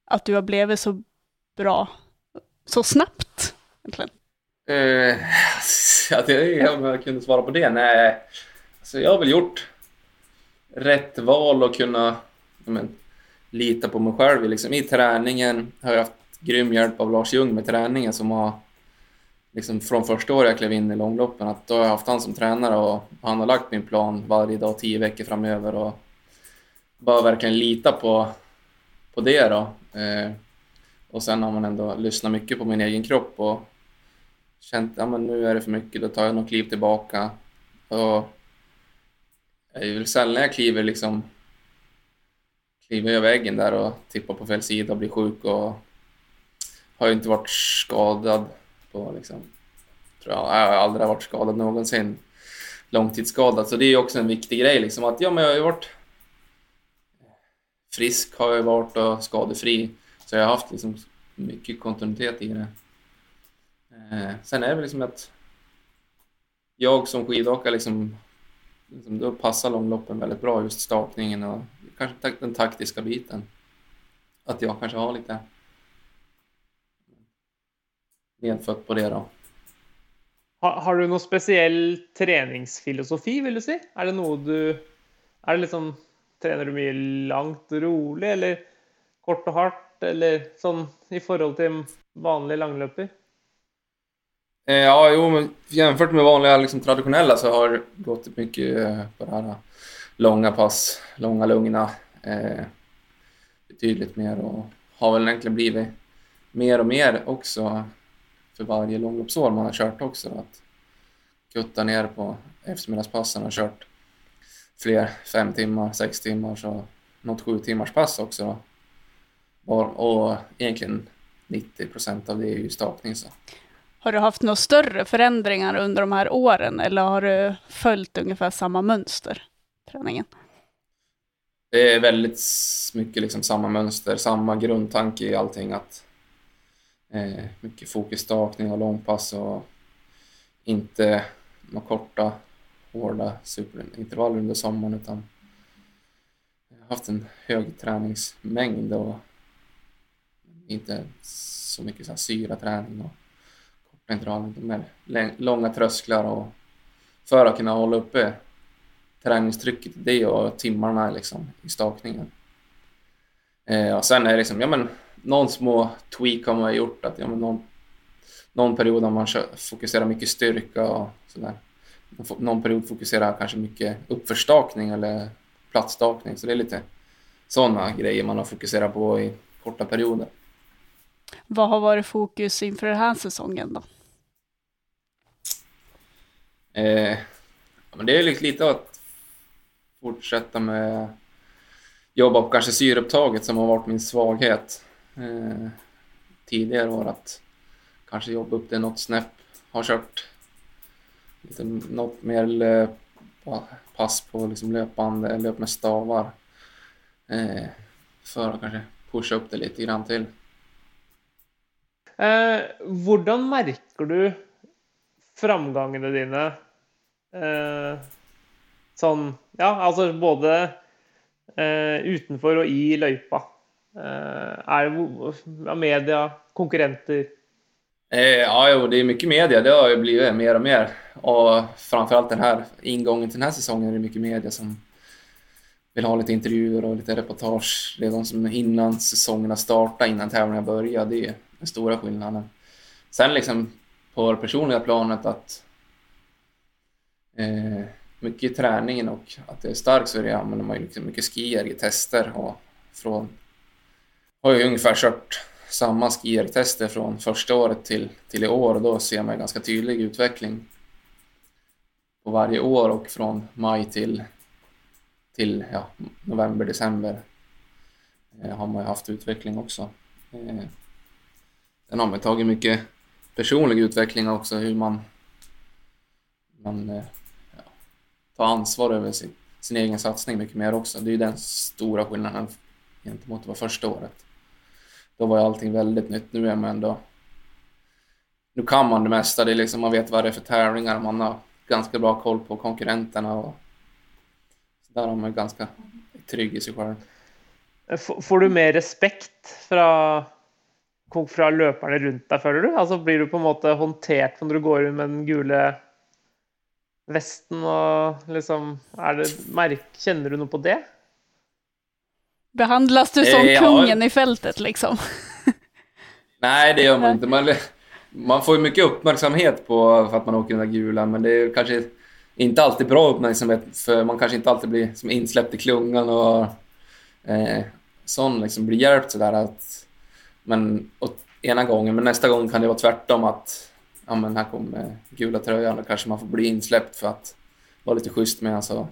att du har blivit så bra så snabbt? Egentligen? [LAUGHS] Uh, jag det, om jag kunde svara på det? Nej, alltså, jag har väl gjort rätt val och kunna men, lita på mig själv. Liksom, I träningen har jag haft grym hjälp av Lars Ljung med träningen som har liksom, från första året jag klev in i långloppen, att då har jag haft han som tränare och han har lagt min plan varje dag tio veckor framöver och bara verkligen lita på, på det då. Eh, och sen har man ändå lyssnat mycket på min egen kropp och känt att ja, nu är det för mycket, då tar jag något kliv tillbaka. Och det är väl sällan jag kliver liksom kliver över väggen där och tippar på fel sida och blir sjuk och har ju inte varit skadad på liksom, tror jag, jag har aldrig varit skadad någonsin. Långtidsskadad, så det är ju också en viktig grej liksom att ja, men jag har ju varit frisk har jag varit och skadefri. Så jag har haft liksom mycket kontinuitet i det. Eh, sen är det väl liksom att jag som skidåkare liksom, liksom då passar långloppen väldigt bra, just stakningen och kanske den taktiska biten. Att jag kanske har lite nedfött på det då. Har, har, du någon speciell träningsfilosofi vill du säga? Är det något du, är det liksom, tränar du mycket långt och roligt eller kort och hårt? eller sånn i förhållande till vanliga langløper? Eh, ja, jo, men jämfört med vanliga liksom, traditionella så har det gått mycket eh, på det här långa pass, långa lugna. eh, betydligt mer och har väl egentligen blivit mer och mer också för varje långloppsår man har kört också. Att kutta ner på eftermiddagspassen och kört fler fem timmar, sex timmar, så något sju timmars pass också. Och egentligen 90 procent av det är ju stakning. Så. Har du haft några större förändringar under de här åren eller har du följt ungefär samma mönster, träningen? Det är väldigt mycket liksom samma mönster, samma grundtanke i allting. Att, eh, mycket fokusstakning och långpass och inte några korta, hårda superintervaller under sommaren utan jag har haft en hög träningsmängd och inte så mycket så här syraträning och korta intervaller, mer långa trösklar och för att kunna hålla uppe träningstrycket i det och timmarna liksom i stakningen. Eh, och sen är det liksom, ja men någon små tweak har man gjort att ja men någon, någon period har man fokuserar mycket styrka och sådär. Någon period fokuserar kanske mycket uppförstakning eller platsstakning så det är lite sådana grejer man har fokuserat på i korta perioder. Vad har varit fokus inför den här säsongen då? Eh, men det är lite att fortsätta med jobba på kanske syreupptaget som har varit min svaghet eh, tidigare år. Att kanske jobba upp det något snäpp. Har kört lite, något mer pass på liksom löpande, eh, löp med stavar. Eh, för att kanske pusha upp det lite grann till. Eh, Hur märker du framgångarna dina? eh, sån, Ja, alltså både eh, utanför och i løypa. Eh, det media, konkurrenter? Eh, ja, jo, det är mycket media. Det har ju blivit mer och mer. Och framförallt den här ingången till den här säsongen är det mycket media som vill ha lite intervjuer och lite reportage. Det är de som innan säsongerna startar, innan tävlingarna börjar. Det är den stora skillnaden. Sen liksom på det personliga planet att eh, mycket i träningen och att det är starkt så är det, använder man ju liksom mycket skier i tester och från har ju ungefär kört samma skier-tester från första året till, till i år och då ser man ganska tydlig utveckling på varje år och från maj till, till ja, november, december eh, har man ju haft utveckling också. Eh, sen har man tagit mycket personlig utveckling också, hur man, man eh, ja, tar ansvar över sin, sin egen satsning mycket mer också. Det är ju den stora skillnaden gentemot det var första året. Då var ju allting väldigt nytt. Nu är man ändå... Nu kan man det mesta. Det är liksom, man vet vad det är för tävlingar. Man har ganska bra koll på konkurrenterna. Och så där har man ganska trygg i sig själv. Får du mer respekt från fra løperne rundt deg, føler du? Altså Blir du på en måte håndtert når du går med den gule vesten og liksom det, Kjenner du noe på det? Behandlas du som eh, kungen ja. i fältet liksom? [LAUGHS] Nej, det gör man inte. Man, man får ju mycket uppmärksamhet på för att man åker den där gula, men det är kanske inte alltid bra uppmärksamhet för man kanske inte alltid blir som insläppt i klungan och eh, sån liksom blir hjälpt sådär att men åt ena gången, men nästa gång kan det vara tvärtom att ja men här kommer gula tröjan, då kanske man får bli insläppt för att vara lite schysst med alltså.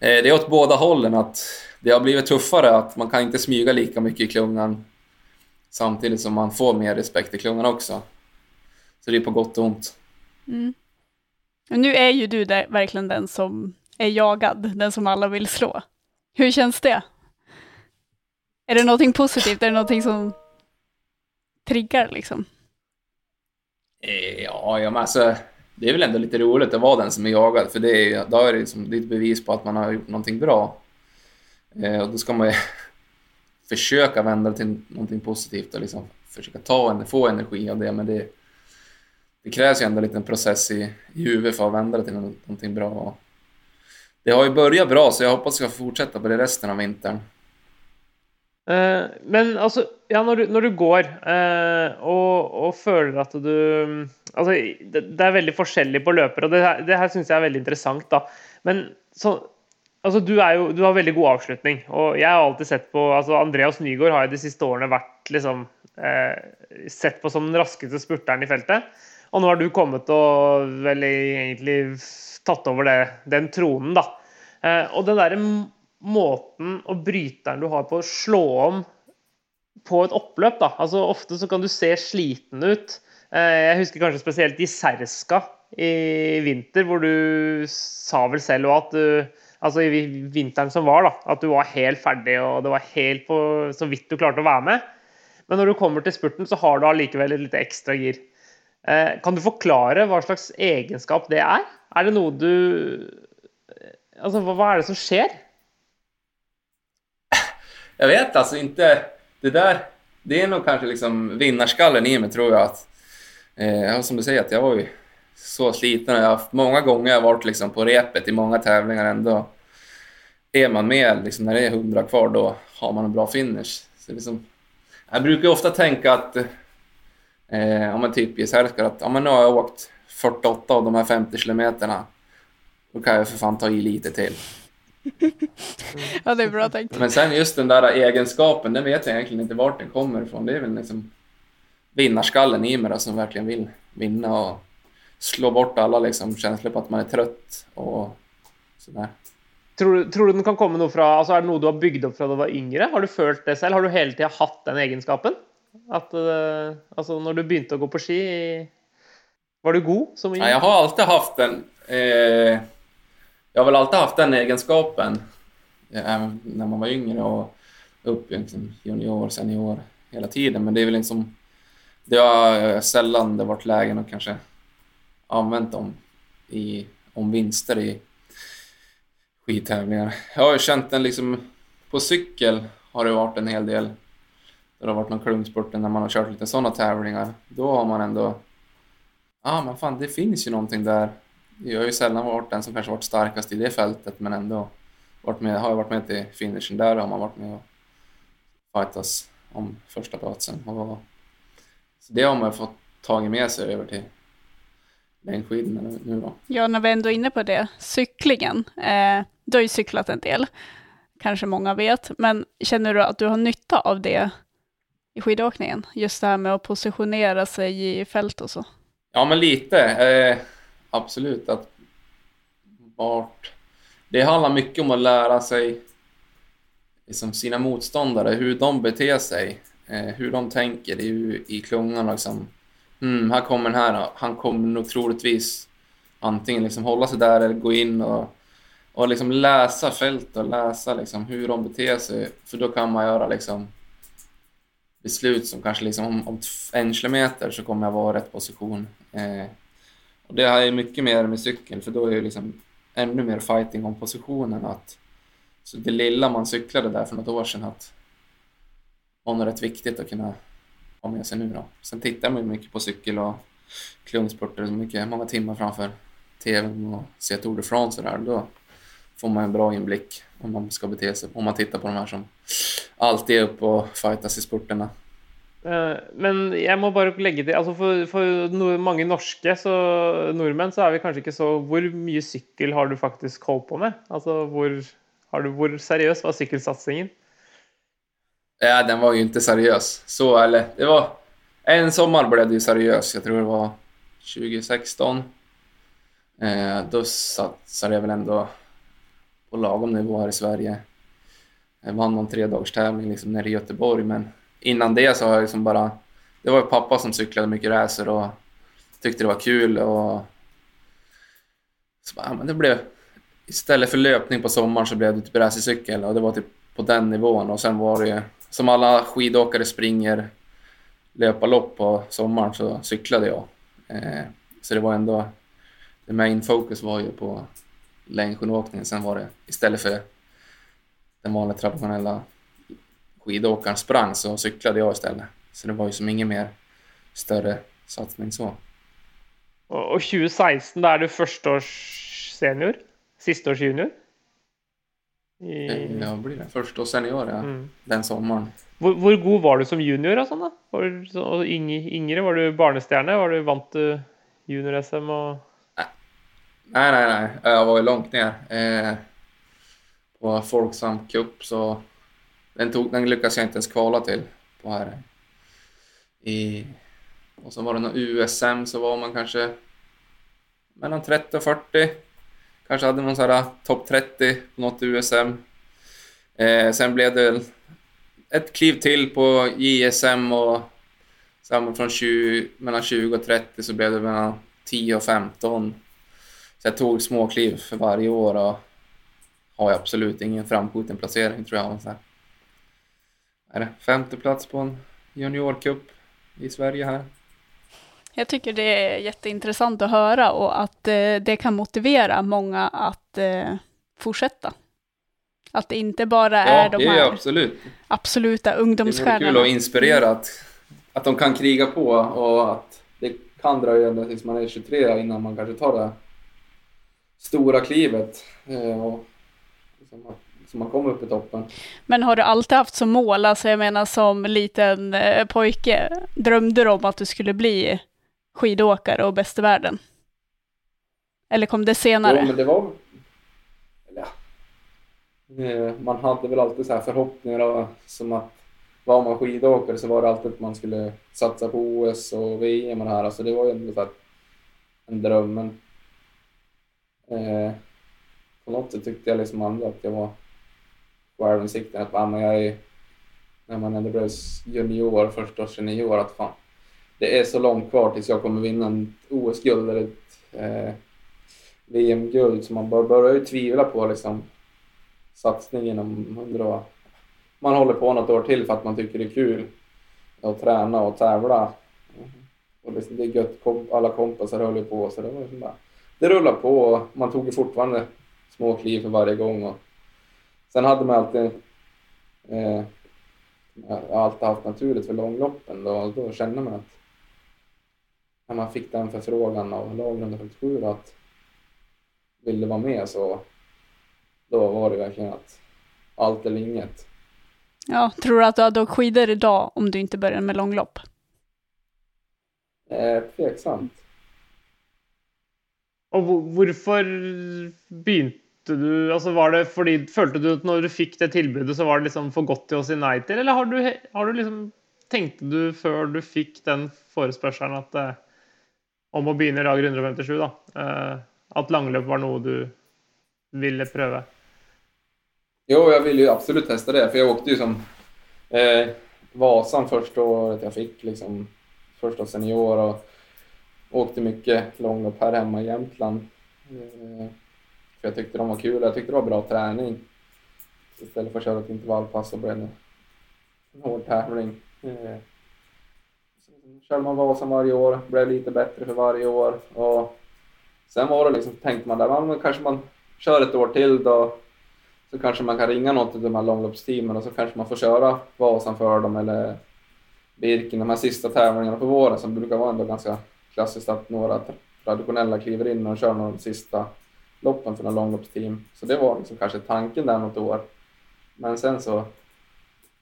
Eh, det är åt båda hållen att det har blivit tuffare att man kan inte smyga lika mycket i klungan samtidigt som man får mer respekt i klungan också. Så det är på gott och ont. Mm. Och nu är ju du där, verkligen den som är jagad, den som alla vill slå. Hur känns det? Är det någonting positivt? Är det någonting som triggar liksom? Eh, ja, ja men alltså, det är väl ändå lite roligt att vara den som är jagad, för det är, då är det, liksom, det är ett bevis på att man har gjort någonting bra. Eh, och då ska man ju [LAUGHS] försöka vända det till någonting positivt och liksom försöka ta, få energi av det. Men det, det krävs ju ändå en liten process i, i huvudet för att vända det till någonting bra. Det har ju börjat bra, så jag hoppas jag ska fortsätta på det resten av vintern. Eh, men alltså, ja, när, du, när du går eh, och, och føler att du Alltså, det, det, är väldigt olika på löpare och det här det här syns jag är väldigt intressant. Men så Altså, du, er jo, du har veldig god avslutning, og jeg har alltid sett på altså Andreas Nygaard har jo de siste årene vært liksom eh, sett på som den raskeste spurteren i feltet. Og nå har du kommet og vel egentlig tatt over det, den tronen, da. Eh, og den derre måten og bryteren du har på å slå om på et oppløp, da. Altså ofte så kan du se sliten ut. Eh, jeg husker kanskje spesielt i Serska i vinter, hvor du sa vel selv òg at du Altså i vinteren som var, da. At du var helt ferdig, og det var helt på så vidt du klarte å være med. Men når du kommer til spurten, så har du allikevel et lite ekstra gir. Eh, kan du forklare hva slags egenskap det er? Er det noe du eh, Altså, hva er det som skjer? Jag vet alltså inte. Det där, det är nog kanske liksom vinnarskallen i mig tror jag. Att, eh, som du säger, att jag var ju så sliten. Jag har haft, många gånger har varit liksom på repet i många tävlingar ändå. Är man med liksom, när det är hundra kvar, då har man en bra finish. Så liksom, jag brukar ofta tänka att, eh, om man typ i Särskar, att ja, men nu har jag åkt 48 av de här 50 kilometerna. Då kan jag för fan ta i lite till. [LAUGHS] ja, det är bra tänkt. Men sen just den där egenskapen, den vet jag egentligen inte vart den kommer ifrån. Det är väl liksom vinnarskallen i mig då, som verkligen vill vinna och slå bort alla liksom, känslor på att man är trött och sådär. Tror du, tror du den kan komme noe fra altså Er det noe du har bygd opp fra du var yngre? Har du følt det selv? Har du hele tida hatt den egenskapen? At uh, altså når du å gå på ski, var du god som Ja, jag har alltid haft den. Eh, jag har väl alltid haft den egenskapen. Även när man var yngre och upp liksom, junior, senior hela tiden. Men det är väl liksom... Det har sällan det varit lägen att kanske använt dem i, om vinster i skidtävlingar. Jag har ju känt den liksom på cykel har det varit en hel del. Det har varit någon klungspurt när man har kört lite sådana tävlingar. Då har man ändå, ja ah, men fan det finns ju någonting där. Jag har ju sällan varit den som kanske varit starkast i det fältet men ändå varit med, har jag varit med till finishen där har man varit med och fightas om första platsen. Och, så det har man fått tagit med sig över till längdskidorna nu då. Ja, när vi ändå är inne på det, cyklingen. Eh, du har ju cyklat en del, kanske många vet, men känner du att du har nytta av det i skidåkningen? Just det här med att positionera sig i fält och så. Ja, men lite. Eh, absolut. Att vart... Det handlar mycket om att lära sig liksom, sina motståndare, hur de beter sig, eh, hur de tänker i, i klungan. Liksom mm, här kommer den här, han kommer nog troligtvis antingen liksom hålla sig där eller gå in och, och liksom läsa fält och läsa liksom hur de beter sig. För då kan man göra liksom beslut som kanske liksom om, om en kilometer så kommer jag vara i rätt position. Eh, och det är mycket mer med cykeln för då är det liksom ännu mer fighting om positionen. Att, så det lilla man cyklade där för något år sedan att var nog rätt viktigt att kunna har med sig nu då. Sen tittar man ju mycket på cykel och klungsporter, så mycket, många timmar framför tvn och ser Tour de France och där. Då får man en bra inblick om man ska bete sig, om man tittar på de här som alltid är uppe och fightas i sporterna. Eh, men jeg må bare legge til altså For, for mange norske så, nordmenn så er vi kanskje ikke så Hvor mye sykkel har du faktisk holdt på med? Altså Hvor, har du, hvor seriøs var sykkelsatsingen? Ja, den var ju inte seriös. Så, eller det var... En sommar blev det ju seriös. Jag tror det var 2016. Eh, då satsade jag väl ändå på lagom nivå här i Sverige. Jag vann någon tredagstävling liksom nere i Göteborg, men innan det så har jag liksom bara... Det var ju pappa som cyklade mycket racer och tyckte det var kul och... Så bara, men det blev... Istället för löpning på sommaren så blev det typ racercykel och det var typ på den nivån och sen var det ju som alla skidåkare springer löparlopp på sommaren så cyklade jag. Eh, så det var ändå, Det main focus var ju på längdskidåkningen. Sen var det istället för den vanliga traditionella skidåkaren sprang så cyklade jag istället. Så det var ju som ingen mer större satsning så. Och 2016, då är du förstaårs senior? Sisteårs junior? I... Ja, blir det. Första och senior, ja. Mm. Den sommaren. Hvor, hvor, god var du som junior og sånn, da? Var du så, yngre? Var du barnestjerne? Var du vant til junior-SM og Nej, nej, nej. Jag var ju långt ner. Eh, och Folksam Cup så den, tog, den lyckades jag inte ens kvala till på här. I, och så var det någon USM så var man kanske mellan 30 och 40. Kanske hade någon sån här ah, topp 30 på något USM. Eh, sen blev det ett kliv till på JSM och sen från 20, mellan 20 och 30 så blev det mellan 10 och 15. Så jag tog små kliv för varje år och har absolut ingen framskjuten placering tror jag. Så här. Är det femte plats på en juniorcup i Sverige här. Jag tycker det är jätteintressant att höra och att eh, det kan motivera många att eh, fortsätta. Att det inte bara är ja, de det är här absolut. absoluta Det är ungdomsstjärnorna. kul och inspirera att, att de kan kriga på och att det kan dröja ända tills man är 23 innan man kanske tar det stora klivet. Eh, och liksom att, så man kommer upp i toppen. Men har du alltid haft som mål, alltså jag menar som liten pojke, drömde du om att du skulle bli skidåkare och bäst i världen? Eller kom det senare? Jo, men det var... Eller ja. Eh, man hade väl alltid så här förhoppningar och, som att var man skidåkare så var det alltid att man skulle satsa på OS och VM och det här. Alltså det var ju ändå så här en dröm. Men eh, på något sätt tyckte jag liksom aldrig att jag var självinsikten att ah, men jag är, när man ändå blev junior, första senior, att fan, det är så långt kvar tills jag kommer vinna en OS-guld eller ett eh, VM-guld så man bör, börjar ju tvivla på liksom, satsningen om undrar man håller på något år till för att man tycker det är kul att träna och tävla. Och liksom, det är gött, alla kompisar höll ju på så det var liksom bara, det rullade på och man tog ju fortfarande små kliv för varje gång. Och sen hade man alltid, eh, jag har alltid haft naturligt för långloppen då, då kände man att när man fick den förfrågan av lag 147 att ville vara med så då var det verkligen att allt eller inget. Ja, tror du att du hade åkt skidor idag om du inte började med långlopp? Eh, tveksamt. Hvor- hvorfor begynte du altså var det fordi, Følte du at når du fikk det tilbudet, så var det liksom for godt til å si nei til? Eller har du, har du liksom, tenkte du før du fikk den forespørselen at, eh, om å begynne i lag 157, da, Att langløp var något du ville pröva? Jo, jag ville ju absolut testa det, för jag åkte ju som eh, Vasan första året jag fick, liksom första senior och åkte mycket långlopp här hemma i Jämtland. Eh, för jag tyckte de var kul, jag tyckte det var bra träning. Så istället för att köra ett intervallpass så blev det en hård tävling. Eh, körde man Vasan varje år, blev lite bättre för varje år. Och sen var det liksom, tänkte man där, ja, men kanske man kör ett år till då så kanske man kan ringa något av de här långloppsteamen och så kanske man får köra Vasan för dem eller Birken, de här sista tävlingarna på våren som brukar vara ändå ganska klassiskt att några traditionella kliver in och kör några av de sista loppen för några långloppsteam. Så det var liksom kanske tanken där något år. Men sen så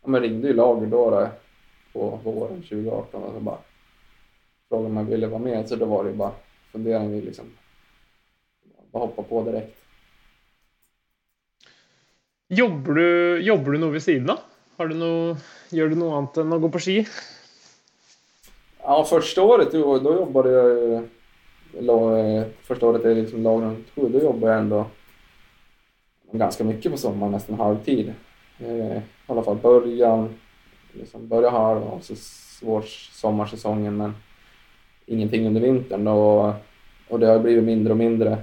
ja, men ringde ju lager då, då på våren 2018 och så bara frågade om jag ville vara med. Så då var det ju bara fundering vi liksom bara hoppa på direkt. Jobber du, jobber du ved siden av? Har du noe, gjør du noe annet enn å gå på ski? Ja, första året då, då jobbade jag Första året i liksom lag runt sju, då jobbade jag ändå ganska mycket på sommaren, nästan halvtid. Eh, I alla fall början, liksom börja halv och så svår sommarsäsongen men ingenting under vintern. Då, och det har blivit mindre och mindre.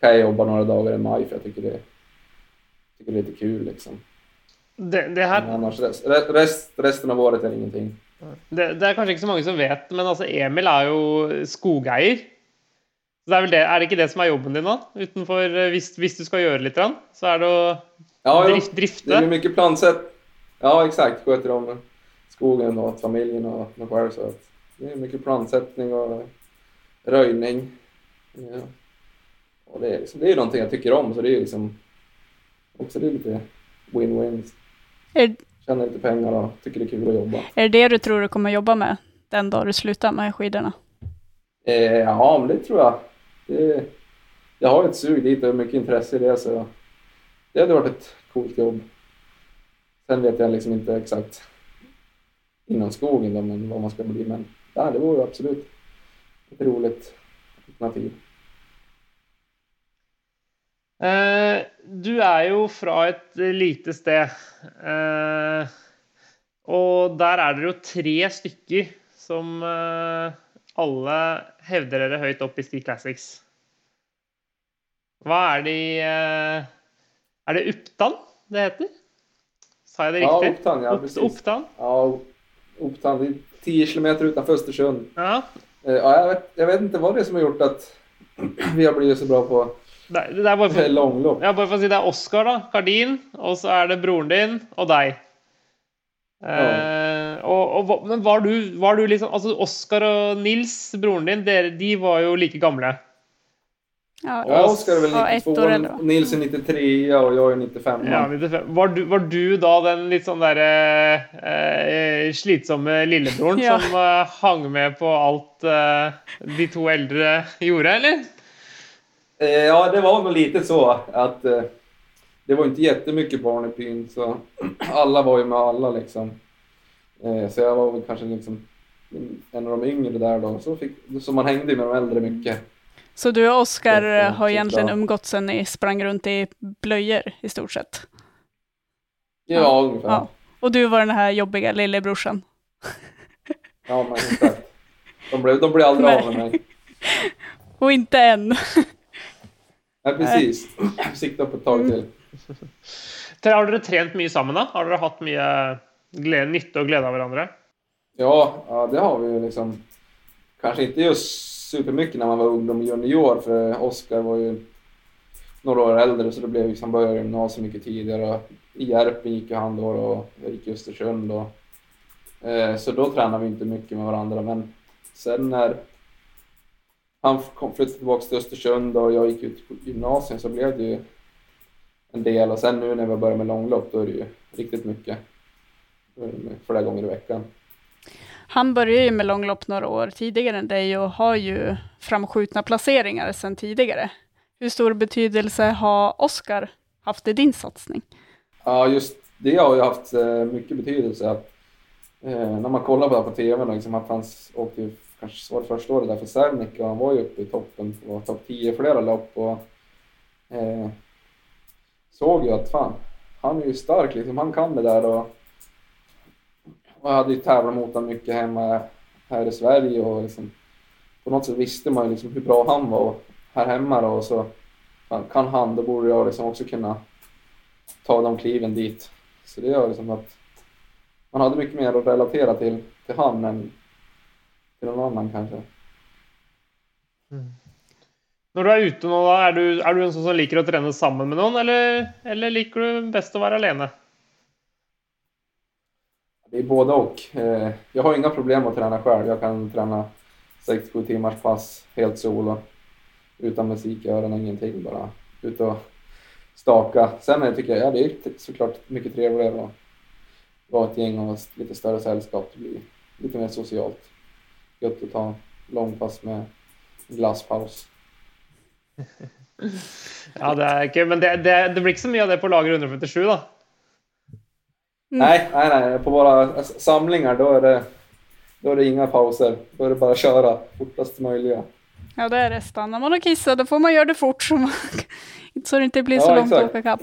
Kan jag jobba några dagar i maj för jag tycker det, tycker det är lite kul liksom. Det, det, Men her, annars rest, rest, resten av året är det ingenting. det, det er kanskje ikke så mange som vet, men altså Emil er jo skogeier. Så det er, vel det, er det ikke det som er jobben din nå? Utenfor, eh, hvis du skal gjøre litt, grann, så er det å Ja, drift, Det drifte. blir mycket plantsätt. Ja, exakt. Sköter om skogen och familjen och mig själv. Så att det är mycket plantsättning och röjning. Ja. Och det är, liksom, det är någonting jag tycker om, så det är liksom också det är lite win-win. Är, Tjänar lite pengar och tycker det är kul att jobba. är det det du tror du kommer jobba med den dag du slutar med skidorna? Eh, ja, men det tror jag. Det, jag har ett sug dit och mycket intresse i det. Så det hade varit ett coolt jobb. Sen vet jag liksom inte exakt inom skogen då, men vad man ska bli. Men ja, det vore absolut ett roligt alternativ. Eh, du är jo fra et lite sted. Eh, och där är det jo tre stykker som eh, alla hevder dere høyt opp i Ski Classics. Hva er de eh, Er det Uppdan det heter? Sa jeg det Ja, riktig? Uppdan, ja, Upp- precis. Uppdan? Ja, Upptan, det är 10 kilometer utanför Östersund. Ja. Eh, Ja, jag, vet, jag vet inte vad det är som har gjort att [CLEARS THROAT] vi har blivit så bra på Det, det bare for, långlopp. ja, bare for å si det er Oskar. Kardin. Og så er det broren din og deg. Eh, og, og, hva- men var du, var du liksom Altså, Oskar och Nils, broren din, dere, de var jo like gamle. Ja, Ja, Oskar är Ja, väl ett år 92, äldre, va? Nils är 93 och jag är 95. Ja, 95. Var, du, var du da den litt sånn derre eh, slitsomme lillebroren [LAUGHS] Ja. som eh, hang med på alt eh, de to eldre gjorde, eller? Eh, Ja, det var nog lite så att eh, det var inte jättemycket barn i byn så [CLEARS THROAT] alla var ju med alla liksom. Eh, så jag var väl kanske liksom en av de yngre där då. Så, fick, så man hängde med de äldre mycket. Så du och Oskar Ja, ja, har egentligen umgåtts sen ni sprang runt i blöjor i stort sett? Ja, Ja. ungefär. Ja. Ja. Och du var den här jobbiga lillebrorsan? [LAUGHS] men exakt. De blev, de blev aldrig av med mig. Och inte än. Nej, precis. [CLEARS THROAT] Sikta på ett tag till. [LAUGHS] Har dere trent mye sammen, da? Har dere hatt mye glede, nytte og glede av hverandre? Ja, ja, det har vi ju liksom. Kanske inte just supermycket när man var ungdom och junior, för Oskar var ju några år äldre så det blev liksom började gymnasiet mycket tidigare. I Järpen gick ju han då och jag gick i Östersund då. Eh, så då tränade vi inte mycket med varandra, men sen när han kom, flyttade tillbaka till Östersund och jag gick ut på gymnasiet så blev det ju en del och sen nu när vi börjar med långlopp då är det ju riktigt mycket. Flera gånger i veckan. Han började ju med långlopp några år tidigare än dig och har ju framskjutna placeringar sedan tidigare. Hur stor betydelse har Oskar haft i din satsning? Ja, just det har ju haft eh, mycket betydelse. Att, eh, när man kollar på det här på TV, liksom att han åkte ju, kanske var det första året där för Serneke och han var ju uppe i toppen på topp 10 i flera lopp och eh, såg ju att fan, han är ju stark liksom, han kan det där och jag hade ju tävlat mot honom mycket hemma här i Sverige och liksom, på något sätt visste man ju liksom hur bra han var här hemma då, och så kan han, då borde jag liksom också kunna ta de kliven dit. Så det gör liksom att man hade mycket mer att relatera till, till han än till någon annan kanske. Mm. När du är ute nu, är du, är du en sån som liker att träna samman med någon eller, eller liker du bäst att vara alene? Det är både och. Eh, jag har inga problem att träna själv. Jag kan träna 6-7 timmars pass helt solo. Utan musik i öronen, ingenting. Bara ut och staka. Sen tycker jag, ja, det är såklart mycket trevligare att vara ett gäng och lite större sällskap. Det blir lite mer socialt. Gött att ta långpass med glasspaus. [LAUGHS] Ja, det er ikke, Men det, det, det blir ikke så mye av det på lager 157, da. Mm. Nej, nej, nej. På våra samlingar då är det, då är det inga pauser. Då är det bara att köra fortast möjliga. Ja, det är det. Stannar man och kissar, då får man göra det fort så, man, så det inte blir så Ja, långt att exakt. åka kapp.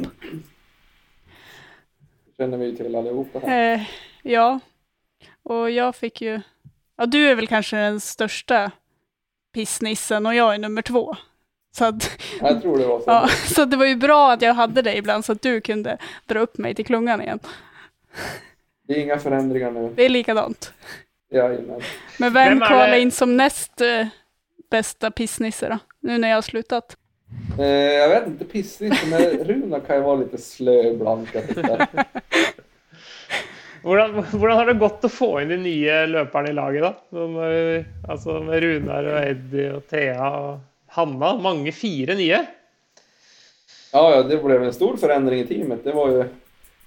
Det känner vi ju till allihopa här. Eh, ja, och jag fick ju... Ja, du är väl kanske den största pissnissen och jag är nummer två. Så, att, Jag tror det var så. [LAUGHS] ja, så det var ju bra att jag hade dig ibland så att du kunde dra upp mig till klungan igen. Det är inga förändringar nu. Det är likadant. Jajamän. Men vem, kvalar in som näst eh, bästa pissnisse då? Nu när jag har slutat. Eh, jag vet inte, pissigt, men Runa kan ju vara lite slö ibland. [LAUGHS] hvordan har det gått å få inn de nye løperne i laget, da? Sånn, eh, altså med Runar og Eddie og Thea och Hanna. Mange fire nye. Ja, ja, det blev en stor förändring i teamet. Det var ju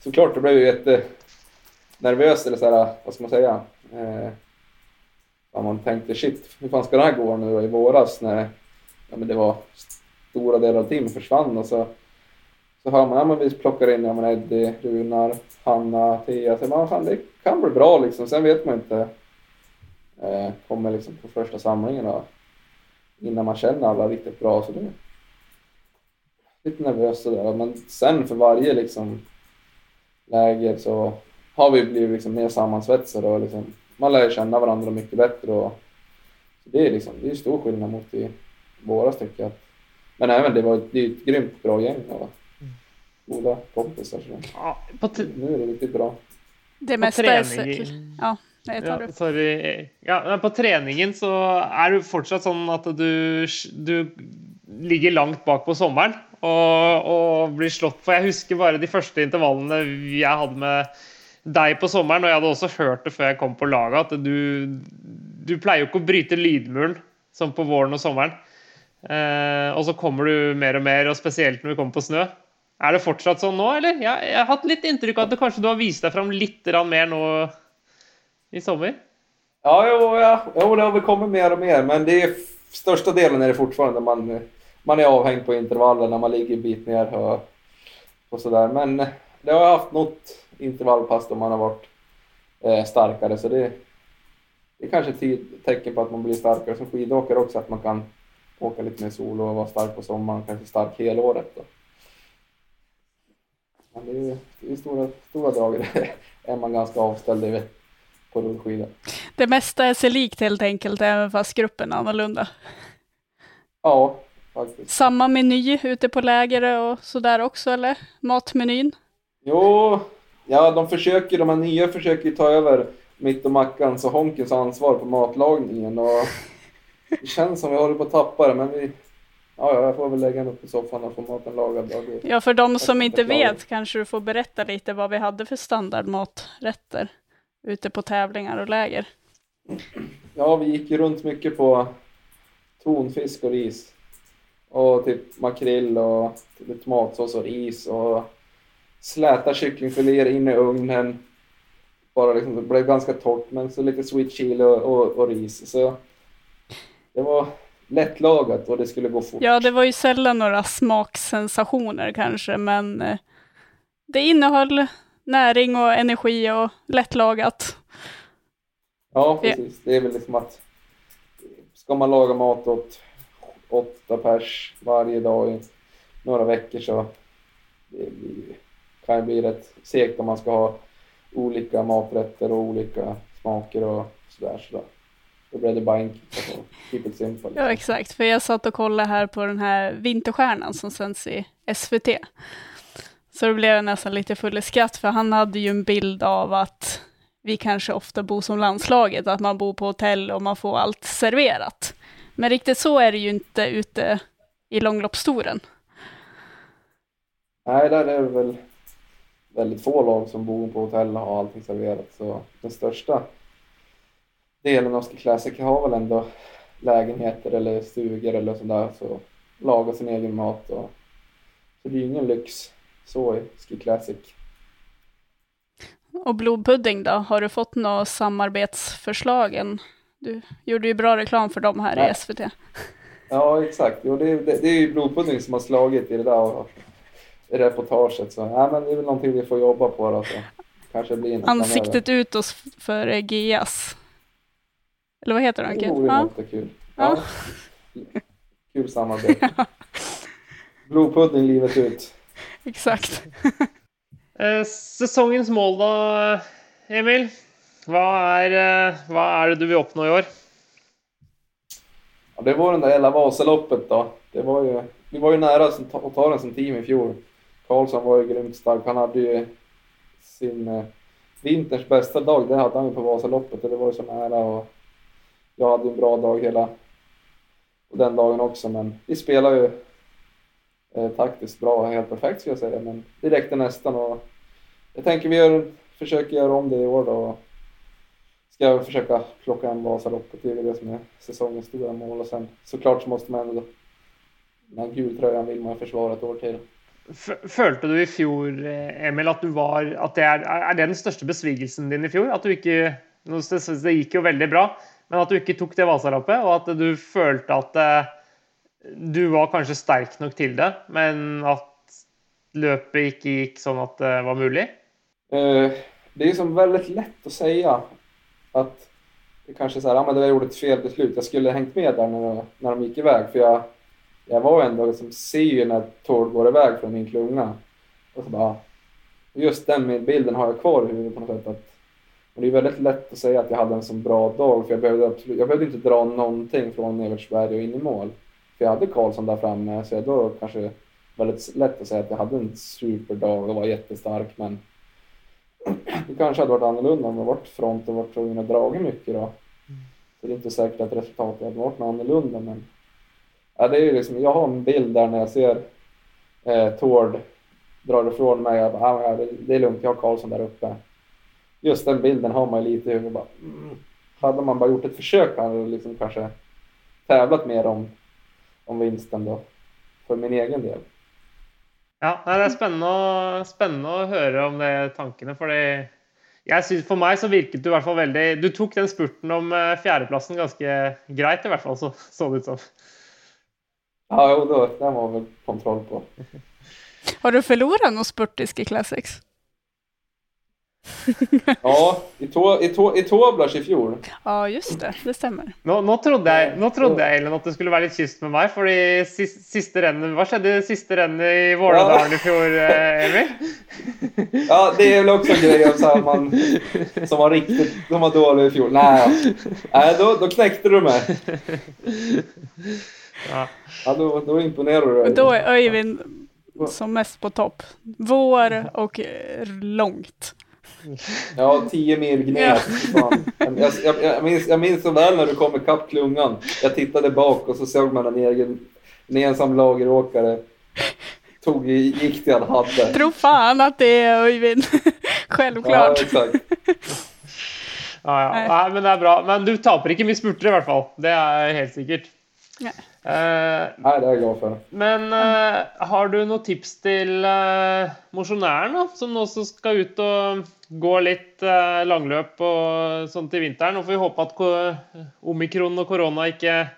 såklart, det blev ju jättenervöst eller så här, vad ska man säga? Eh, man tänkte shit, hur fan ska det här gå nu i våras när ja, men det var stora delar av teamet försvann och så, så hör man, ja men vi plockar in ja, men Eddie, Runar, Hanna, Thea. Så man, fan, det kan bli bra liksom. Sen vet man inte. Eh, kommer liksom på första samlingen och innan man känner alla riktigt bra. Så det är lite nervös sådär. Men sen för varje liksom läger så har vi blivit liksom mer sammansvetsade och liksom, man lär känna varandra mycket bättre. Och, så det är liksom, det är stor skillnad mot i våras tycker jag. Men även det var det är ett grymt bra gäng och goda kompisar. Så. Ja, på, t- Nu är det riktigt bra. Det på mesta är säkert. Ja, tar ja, sorry. Ja, på treningen så er du fortsatt sånn at du, du ligger langt bak på sommeren og, og blir slått på. Jeg husker bare de første intervallene jeg hadde med deg på sommeren, og jeg hadde også hørt det før jeg kom på laget, at du, du pleier jo ikke å bryte lydmuren som på våren og sommeren. Eh, og så kommer du mer og mer, og spesielt når vi kommer på snø. Er det fortsatt sånn nå, eller? Jeg, jeg har hatt litt inntrykk av at du kanskje du har vist deg fram litt mer nå i sommer? Ja, jo, ja, jo, det har väl kommit mer och mer, men det är största delen är det fortfarande man, man är avhängd på intervaller när man ligger en bit ner och, och sådär. Men det har jag haft något intervallpass då man har varit eh, starkare, så det, det är kanske ett tecken på att man blir starkare som skidåkare också, att man kan åka lite mer solo och vara stark på sommaren, kanske stark hela året. Då. Men det är, ju- det är stora, stora drag [LAUGHS] är man ganska avställd vet, på rullskidor. Det mesta är sig likt helt enkelt, även fast gruppen är annorlunda. Ja, faktiskt. Samma meny ute på läger och sådär också, eller? Matmenyn? Jo, ja de försöker, de här nya försöker ta över mitt och Mackans och Honkens ansvar på matlagningen och [LAUGHS] det känns som vi håller på att tappa det men vi, ja, ja jag får väl lägga mig upp i soffan och få maten lagad. Ja, för de som inte vet kanske du får berätta lite vad vi hade för standardmaträtter ute på tävlingar och läger. Ja, vi gick ju runt mycket på tonfisk och ris. Och typ makrill och lite tomatsås och ris och släta kycklingfiléer in i ugnen. Bara liksom, det blev ganska torrt men så lite sweet chili och, och, och ris. Så det var lättlagat och det skulle gå fort. Ja, det var ju sällan några smaksensationer kanske, men eh, det innehöll näring och energi och lättlagat. Ja, precis. Det är väl liksom att ska man laga mat åt åtta pers varje dag i några veckor så det blir, kan ju bli rätt segt om man ska ha olika maträtter och olika smaker och sådär. Så då, blir det bara enkelt. Alltså, keep it simple. Ja, exakt. För jag satt och kollade här på den här Vinterstjärnan som sänds i SVT. Så då blev jag nästan lite full i skratt, för han hade ju en bild av att vi kanske ofta bor som landslaget, att man bor på hotell och man får allt serverat. Men riktigt så är det ju inte ute i långloppstouren. Nej, där är det väl väldigt få lag som bor på hotell och har allting serverat. Så den största delen av Ski Classic har väl ändå lägenheter eller stugor eller sådär. Så laga sin egen mat. Och, så det är ju ingen lyx så i Ski Classic. Och blodpudding då, har du fått några samarbetsförslag än? Du gjorde ju bra reklam för dem här Nej. i SVT. Ja, exakt. Jo, det, är- det, det är ju blodpudding som har slagit i det där i reportaget. Så ja, men det är väl någonting vi får jobba på då. Så kanske blir något framöver. Ansiktet utåt för GIAS. Eller vad heter den? Det vore Ja. något kul. Ja. Ja. Kul samarbete. Blodpudding livet ut. Exakt. Eh, sesongens mål da, Emil? Hva er, eh, hva er det du vil oppnå i år? Ja, det var den där jävla Vasaloppet då. Det var ju, vi var ju nära att ta den som team i fjol. Karlsson var ju grymt stark. Han hade ju sin eh, vinterns bästa dag. Det hade han ju på Vasaloppet och det var ju så nära. Och jag hade ju en bra dag hela på den dagen också. Men vi spelade ju eh, taktiskt bra, helt perfekt skulle jag säga. Men det räckte nästan. Och jag tänker vi gör, försöker göra om det i år då. Ska jag försöka plocka hem Vasaloppet. Det är väl det som är säsongens stora mål. Och sen såklart så måste man ändå... Den här gultröjan vill man ju försvara ett år till. Følte du i fjor, eh, Emil, at du var at det er, er det den største besvikelsen din i fjor? At du jeg Det gikk jo veldig bra, men at du ikke tok det Vasaloppet, og at du følte at eh, du var kanskje sterk nok til det, men at løpet ikke gikk sånn at det var mulig? Eh, det är ju som väldigt lätt att säga att det kanske är så här, ja men det var gjorde ett felbeslut. Jag skulle ha hängt med där när, när de gick iväg för jag, jag var ändå liksom, ser ju när Tord går iväg från min klunga. Och så bara, just den bilden har jag kvar i huvudet på något sätt. Att, och det är väldigt lätt att säga att jag hade en så bra dag för jag behövde, absolut, jag behövde inte dra någonting från Evertsberg och in i mål. För jag hade Karlsson där framme så jag då kanske väldigt lätt att säga att jag hade en superdag och var jättestark men det kanske hade varit annorlunda om det varit front och varit tvungen att dra mycket då. Så det är inte säkert att resultatet hade varit något annorlunda men ja, det är liksom, jag har en bild där när jag ser eh, Tord drar ifrån mig att ah, det, det är lugnt, jag har Karlsson där uppe. Just den bilden har man ju lite i huvudet. Bara, mm. Hade man bara gjort ett försök hade jag liksom kanske tävlat mer om, om vinsten då, för min egen del. Ja, Det er spennende å, spennende å høre om de tankene. fordi jeg synes, For meg så virket du i hvert fall veldig Du tok den spurten om eh, fjerdeplassen ganske greit, i hvert fall, så, så det ut som. Ja, jo, då, den var väl kontroll på. Har du förlorat någon spurt i Ski Classics? Ja, i, to, i, to, i Toblach i fjol. Ja, just det. Det stämmer. Nå, nå trodde jeg, nå trodde jeg Ellen, at det skulle være litt kyst med meg. fordi siste, siste rennet, Hva skjedde i siste rennet i Vårdalen i fjor, eh, Emil? [LAUGHS] ja, det är väl också en grej så här, man, som var riktigt som var dålig i fjol. Nej, Nej då, då knäckte du mig. Ja, ja då, då imponerar du. Då är Öyvind som mest på topp. Vår och långt. [LAUGHS] Ja, tio mil gnet. Ja. Jag, jag, jag, minns, jag minns så väl när du kom ikapp klungan. Jag tittade bak och så såg man en egen en ensam lageråkare tog gick det han hade. Tro fan att det är Öyvind. [LAUGHS] Självklart. Ja, exakt. ja, ja. Nej. men det är bra. Men du taper inte mye spurter i alla fall. Det är helt säkert. Nej. Uh, Nej, det är jag glad för. Men uh, har du några tips till uh, mosjonærene som också ska ut och gå lite uh, langløp og sånt till vintern? Nå får vi hoppas att omikron och corona inte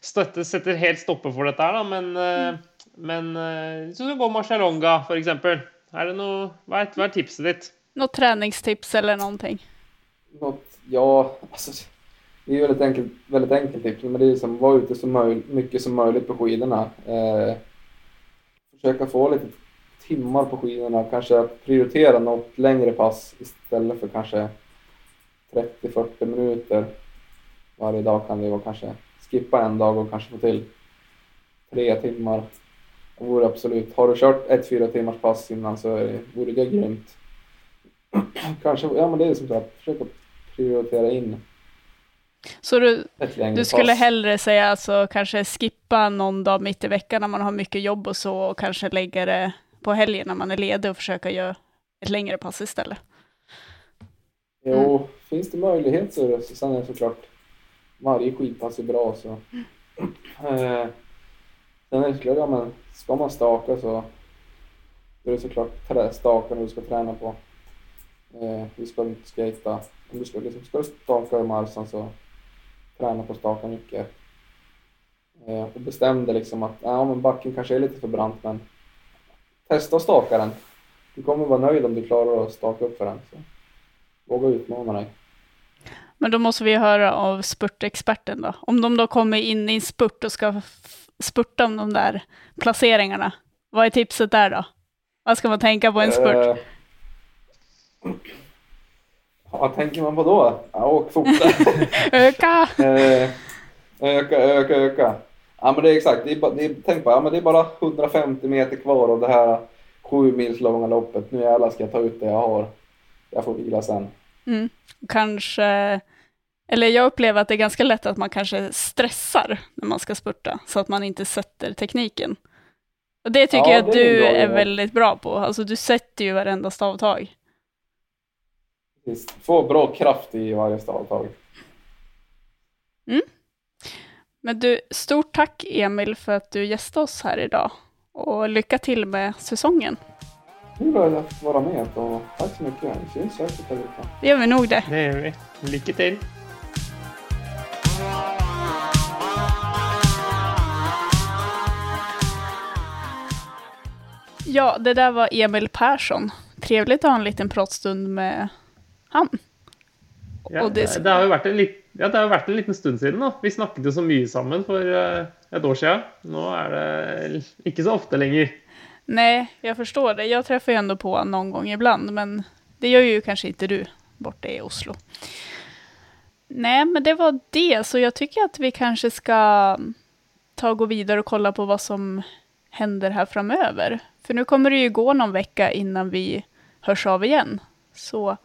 støtter, setter helt stopper for dette her, da. Men, mm. men du går Marcialonga, f.eks., er det noe, hva, är, vad är tipset ditt? Något träningstips eller någonting? Något, ja, alltså det är väldigt enkelt, väldigt enkelt tips, men det är som vara ute så möj, mycket som möjligt på skidorna. Eh, försöka få lite timmar på skidorna, kanske prioritera något längre pass istället för kanske 30-40 minuter varje dag kan det vara kanske skippa en dag och kanske få till tre timmar. Det vore absolut, har du kört ett fyra timmars pass innan så vore det grymt. [CLEARS THROAT] kanske, ja men det är som sagt, försöka prioritera in så du, du skulle pass. hellre säga alltså kanske skippa någon dag mitt i veckan när man har mycket jobb och så och kanske lägga det på helgen när man är ledig och försöka göra ett längre pass istället? Mm. Jo, finns det möjlighet så är det, sen är det såklart varje skidpass är bra så. Mm. Eh, sen är det såklart, ja men ska man staka så då är det såklart stakarna du ska träna på. Eh, du ska inte skata. Om du ska, liksom, ska du staka i marsen så träna på staka mycket. Eh, och bestämde liksom att ja, men backen kanske är lite för brant men testa att staka den. Du kommer vara nöjd om du klarar att staka upp för den. Så. Våga utmana dig. Men då måste vi höra av spurtexperten då. Om de då kommer in i en spurt och ska spurta om de där placeringarna. Vad är tipset där då? Vad ska man tänka på en spurt? Uh, vad tänker man på då? Ja, åk fortare. [LAUGHS] öka! Eh, öka, öka, öka. Ja men det är exakt, det är, det är, tänk på ja, men det är bara 150 meter kvar av det här sju mils långa loppet. Nu jävlar ska jag ta ut det jag har. Jag får vila sen. Mm. Kanske, eller jag upplever att det är ganska lätt att man kanske stressar när man ska spurta, så att man inte sätter tekniken. Och det tycker ja, jag att du är, är väldigt bra på. Alltså du sätter ju varenda stavtag. Få bra kraft i varje stavtag. Mm. Men du, stort tack Emil för att du gästade oss här idag. Och lycka till med säsongen. Kul att vara med och tack så mycket. Vi syns säkert där ute. Det gör vi nog det. Det gör vi. Lycka till. Ja, det där var Emil Persson. Trevligt att ha en liten pratstund med han. Ja, det- det, har jo vært en, lit, ja, det har vært en liten stund siden. da. Vi snakket jo så mye sammen for eh, et år siden. Nå er det ikke så ofte lenger. Nej, jag förstår det. Jag träffar ju ändå på honom någon gång ibland, men det gör ju kanske inte du borta i Oslo. Nej, men det var det, så jag tycker att vi kanske ska ta och gå vidare och kolla på vad som händer här framöver. För nu kommer det ju gå någon vecka innan vi hörs av igen. Så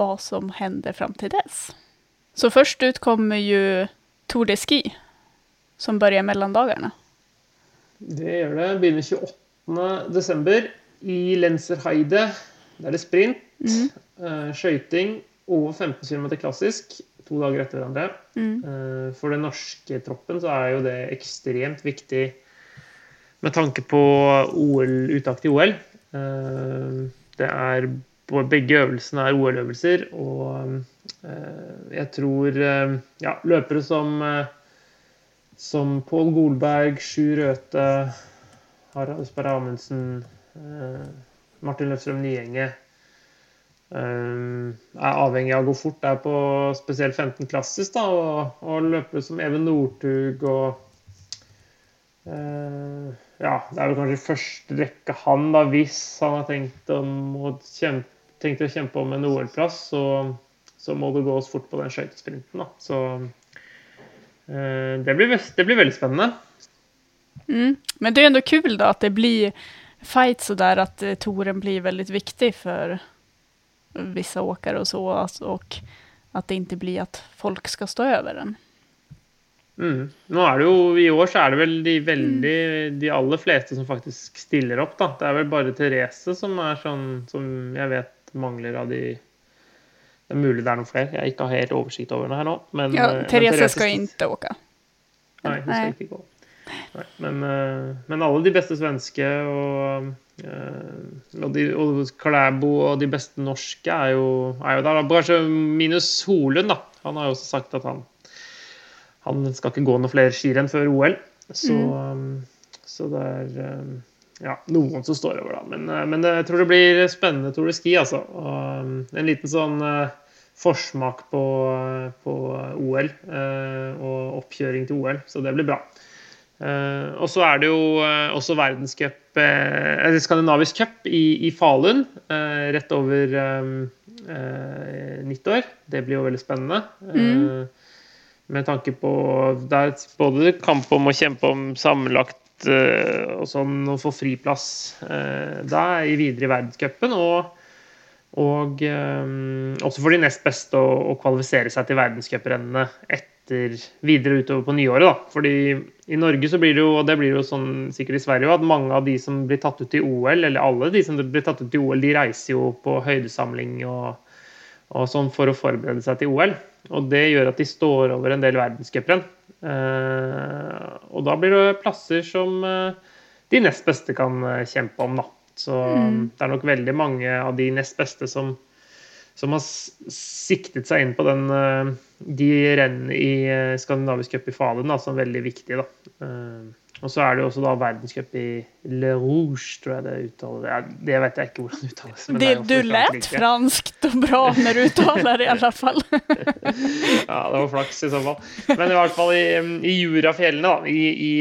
vad som händer fram till dess. Så först ut kommer ju Tour de Ski, som börjar mellandagarna. Det gjør det. Begynner 28. desember i Lenzerheide. Der er det sprint, eh, skøyting og 15 km klassisk. To dager etter hverandre. Eh, For den norske troppen så er jo det ekstremt viktig med tanke på OL, uttak til OL. Eh, Det er på Begge øvelsene er OL-øvelser, og eh, jeg tror eh, ja, løpere som eh, som Pål Golberg, Sjur Røthe, Harald Sperre Amundsen, eh, Martin Løfstrøm Nyenge eh, er avhengig av å gå fort der på spesielt 15 klassisk, da, og, og løpere som Even Northug og Ja, det er vel kanskje i første rekke han, da, hvis han har tenkt, om å kjempe, tenkt å kjempe om en OL-plass, så, så må det gås fort på den skøytesprinten. Så Eh, Det blir, det blir väldigt spännande. Mm. Men det är ändå kul då att det blir fight så där att eh, touren blir väldigt viktig för vissa åkare och så. Och att det inte blir att folk ska stå över den. Mm. Nå er det jo, I år så er det vel de veldig De aller fleste som faktisk stiller opp, da. Det er vel bare Therese som er sånn som jeg vet mangler av de Det er mulig det er noen flere. Jeg ikke har helt oversikt over det her nå. Men, Ja, eh, men Therese ska st- inte åka. Nei, hun skal ikke gå. Nei, men, eh, men alle de beste svenske og, eh, og, de, og Klæbo og de beste norske er jo, er jo der. Kanskje minus Holund, da. Han har jo også sagt at han, han skal ikke gå noe flere skirenn før OL. Så, um, så det er ja, noen som står over, da. Men, eh, men jeg tror det blir spennende Tour de Ski, altså. Og, um, en liten sånn eh, forsmak på, på OL eh, og oppkjøring til OL, så det blir bra. Eh, og så er det jo eh, også verdenscup, eh, eller skandinavisk cup i, i Falun eh, rett over eh, eh, nyttår. Det blir jo veldig spennende. Eh, med tanke på Det er både kamp om å kjempe om sammenlagt eh, og sånn, å få friplass eh, der i videre i verdenscupen. Og, og eh, også for de nest beste å, å kvalifisere seg til verdenscuprennene etter videre utover på nyåret. da. Fordi i Norge så blir det jo, og det blir jo sånn sikkert i Sverige også, at mange av de som blir tatt ut i OL, eller alle de som blir tatt ut i OL, de reiser jo på høydesamling og, og sånn for å forberede seg til OL. Og det gjør at de står over en del verdenscuprenn. Eh, og da blir det plasser som eh, de nest beste kan eh, kjempe om, da. Så det er nok veldig mange av de nest beste som, som har siktet seg inn på den, de rennene i skandinavisk cup i Falun som veldig viktige. Da. Og så er det jo også da verdenscup i Le Rouge, tror jeg det uttaler. Ja, det vet jeg ikke hvordan det uttales. men Det, også du lät franskt och bra när du uttalar det i alla fall. [LAUGHS] Ja, det var flaks i så fall. Men i hvert fall i, i Jurafjellene, da. I, i,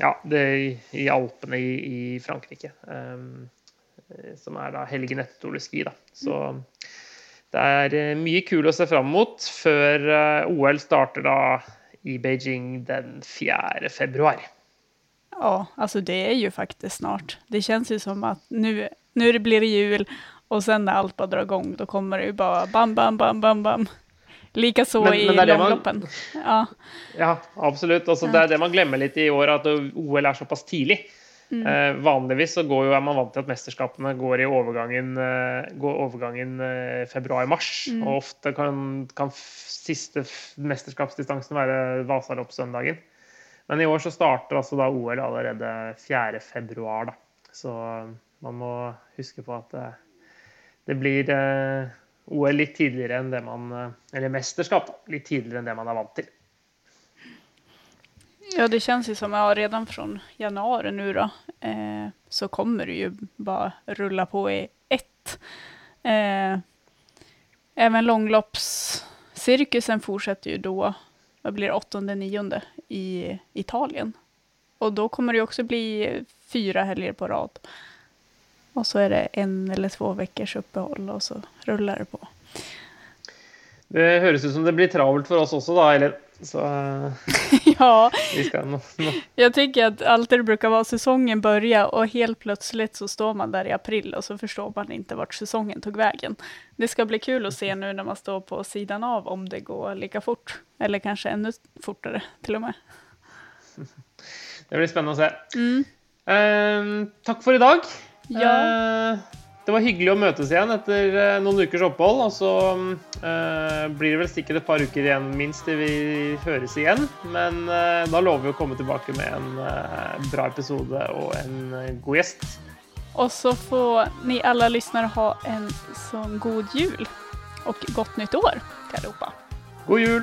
ja, det, i Alpene i, i Frankrike. Um, som er da helgen etter Tour de Ski, da. Så det er eh, mye kul å se fram mot før eh, OL starter da i Beijing den 4. februar. Ja, alltså det är ju faktiskt snart. Det känns ju som att nu, nu blir det jul och sen när allt bara drar igång då kommer det ju bara bam, bam, bam, bam, bam. Likaså Men- i men är det man- långloppen. Ja, Ja, absolutt. Altså, det er det man glemmer litt i år, at OL er såpass tidlig. Eh, vanligvis så går jo, er man vant til at mesterskapene går i overgangen, eh, går overgangen eh, februar-mars. Og ofte kan, kan f siste f mesterskapsdistansen være Vasaloppssøndagen. Men i år så starter altså da OL allerede 4. februar, da. Så man må huske på at det, det blir eh, OL litt tidligere enn det man eh, Eller mesterskap, da. Litt tidligere enn det man er vant til. Ja, det känns ju som, ja, redan från januari nu då, eh, så kommer det ju bara rulla på i ett. Eh, även långloppscirkusen fortsätter ju då, vad blir det, åttonde, nionde i Italien. Och då kommer det också bli fyra helger på rad. Och så är det en eller två veckors uppehåll och så rullar det på. Det hörs ut som det blir travelt för oss också då, eller? Så eh, [LAUGHS] ja, vi skal nå, nå. jag tycker att alltid det brukar vara säsongen börjar och helt plötsligt så står man där i april och så förstår man inte vart säsongen tog vägen. Det ska bli kul att se nu när man står på sidan av om det går lika fort. Eller kanske ännu fortare till och med. [LAUGHS] Det blir spennende å se. Mm. Eh, takk for i dag. Ja. Eh, det var hyggelig å møtes igjen etter eh, noen ukers opphold. Og så eh, blir det vel sikkert et par uker igjen minst til vi høres igjen. Men eh, da lover vi å komme tilbake med en eh, bra episode og en eh, god gjest. Och så får ni alla lyssnare ha en sån god jul och gott nytt år allihopa. God jul!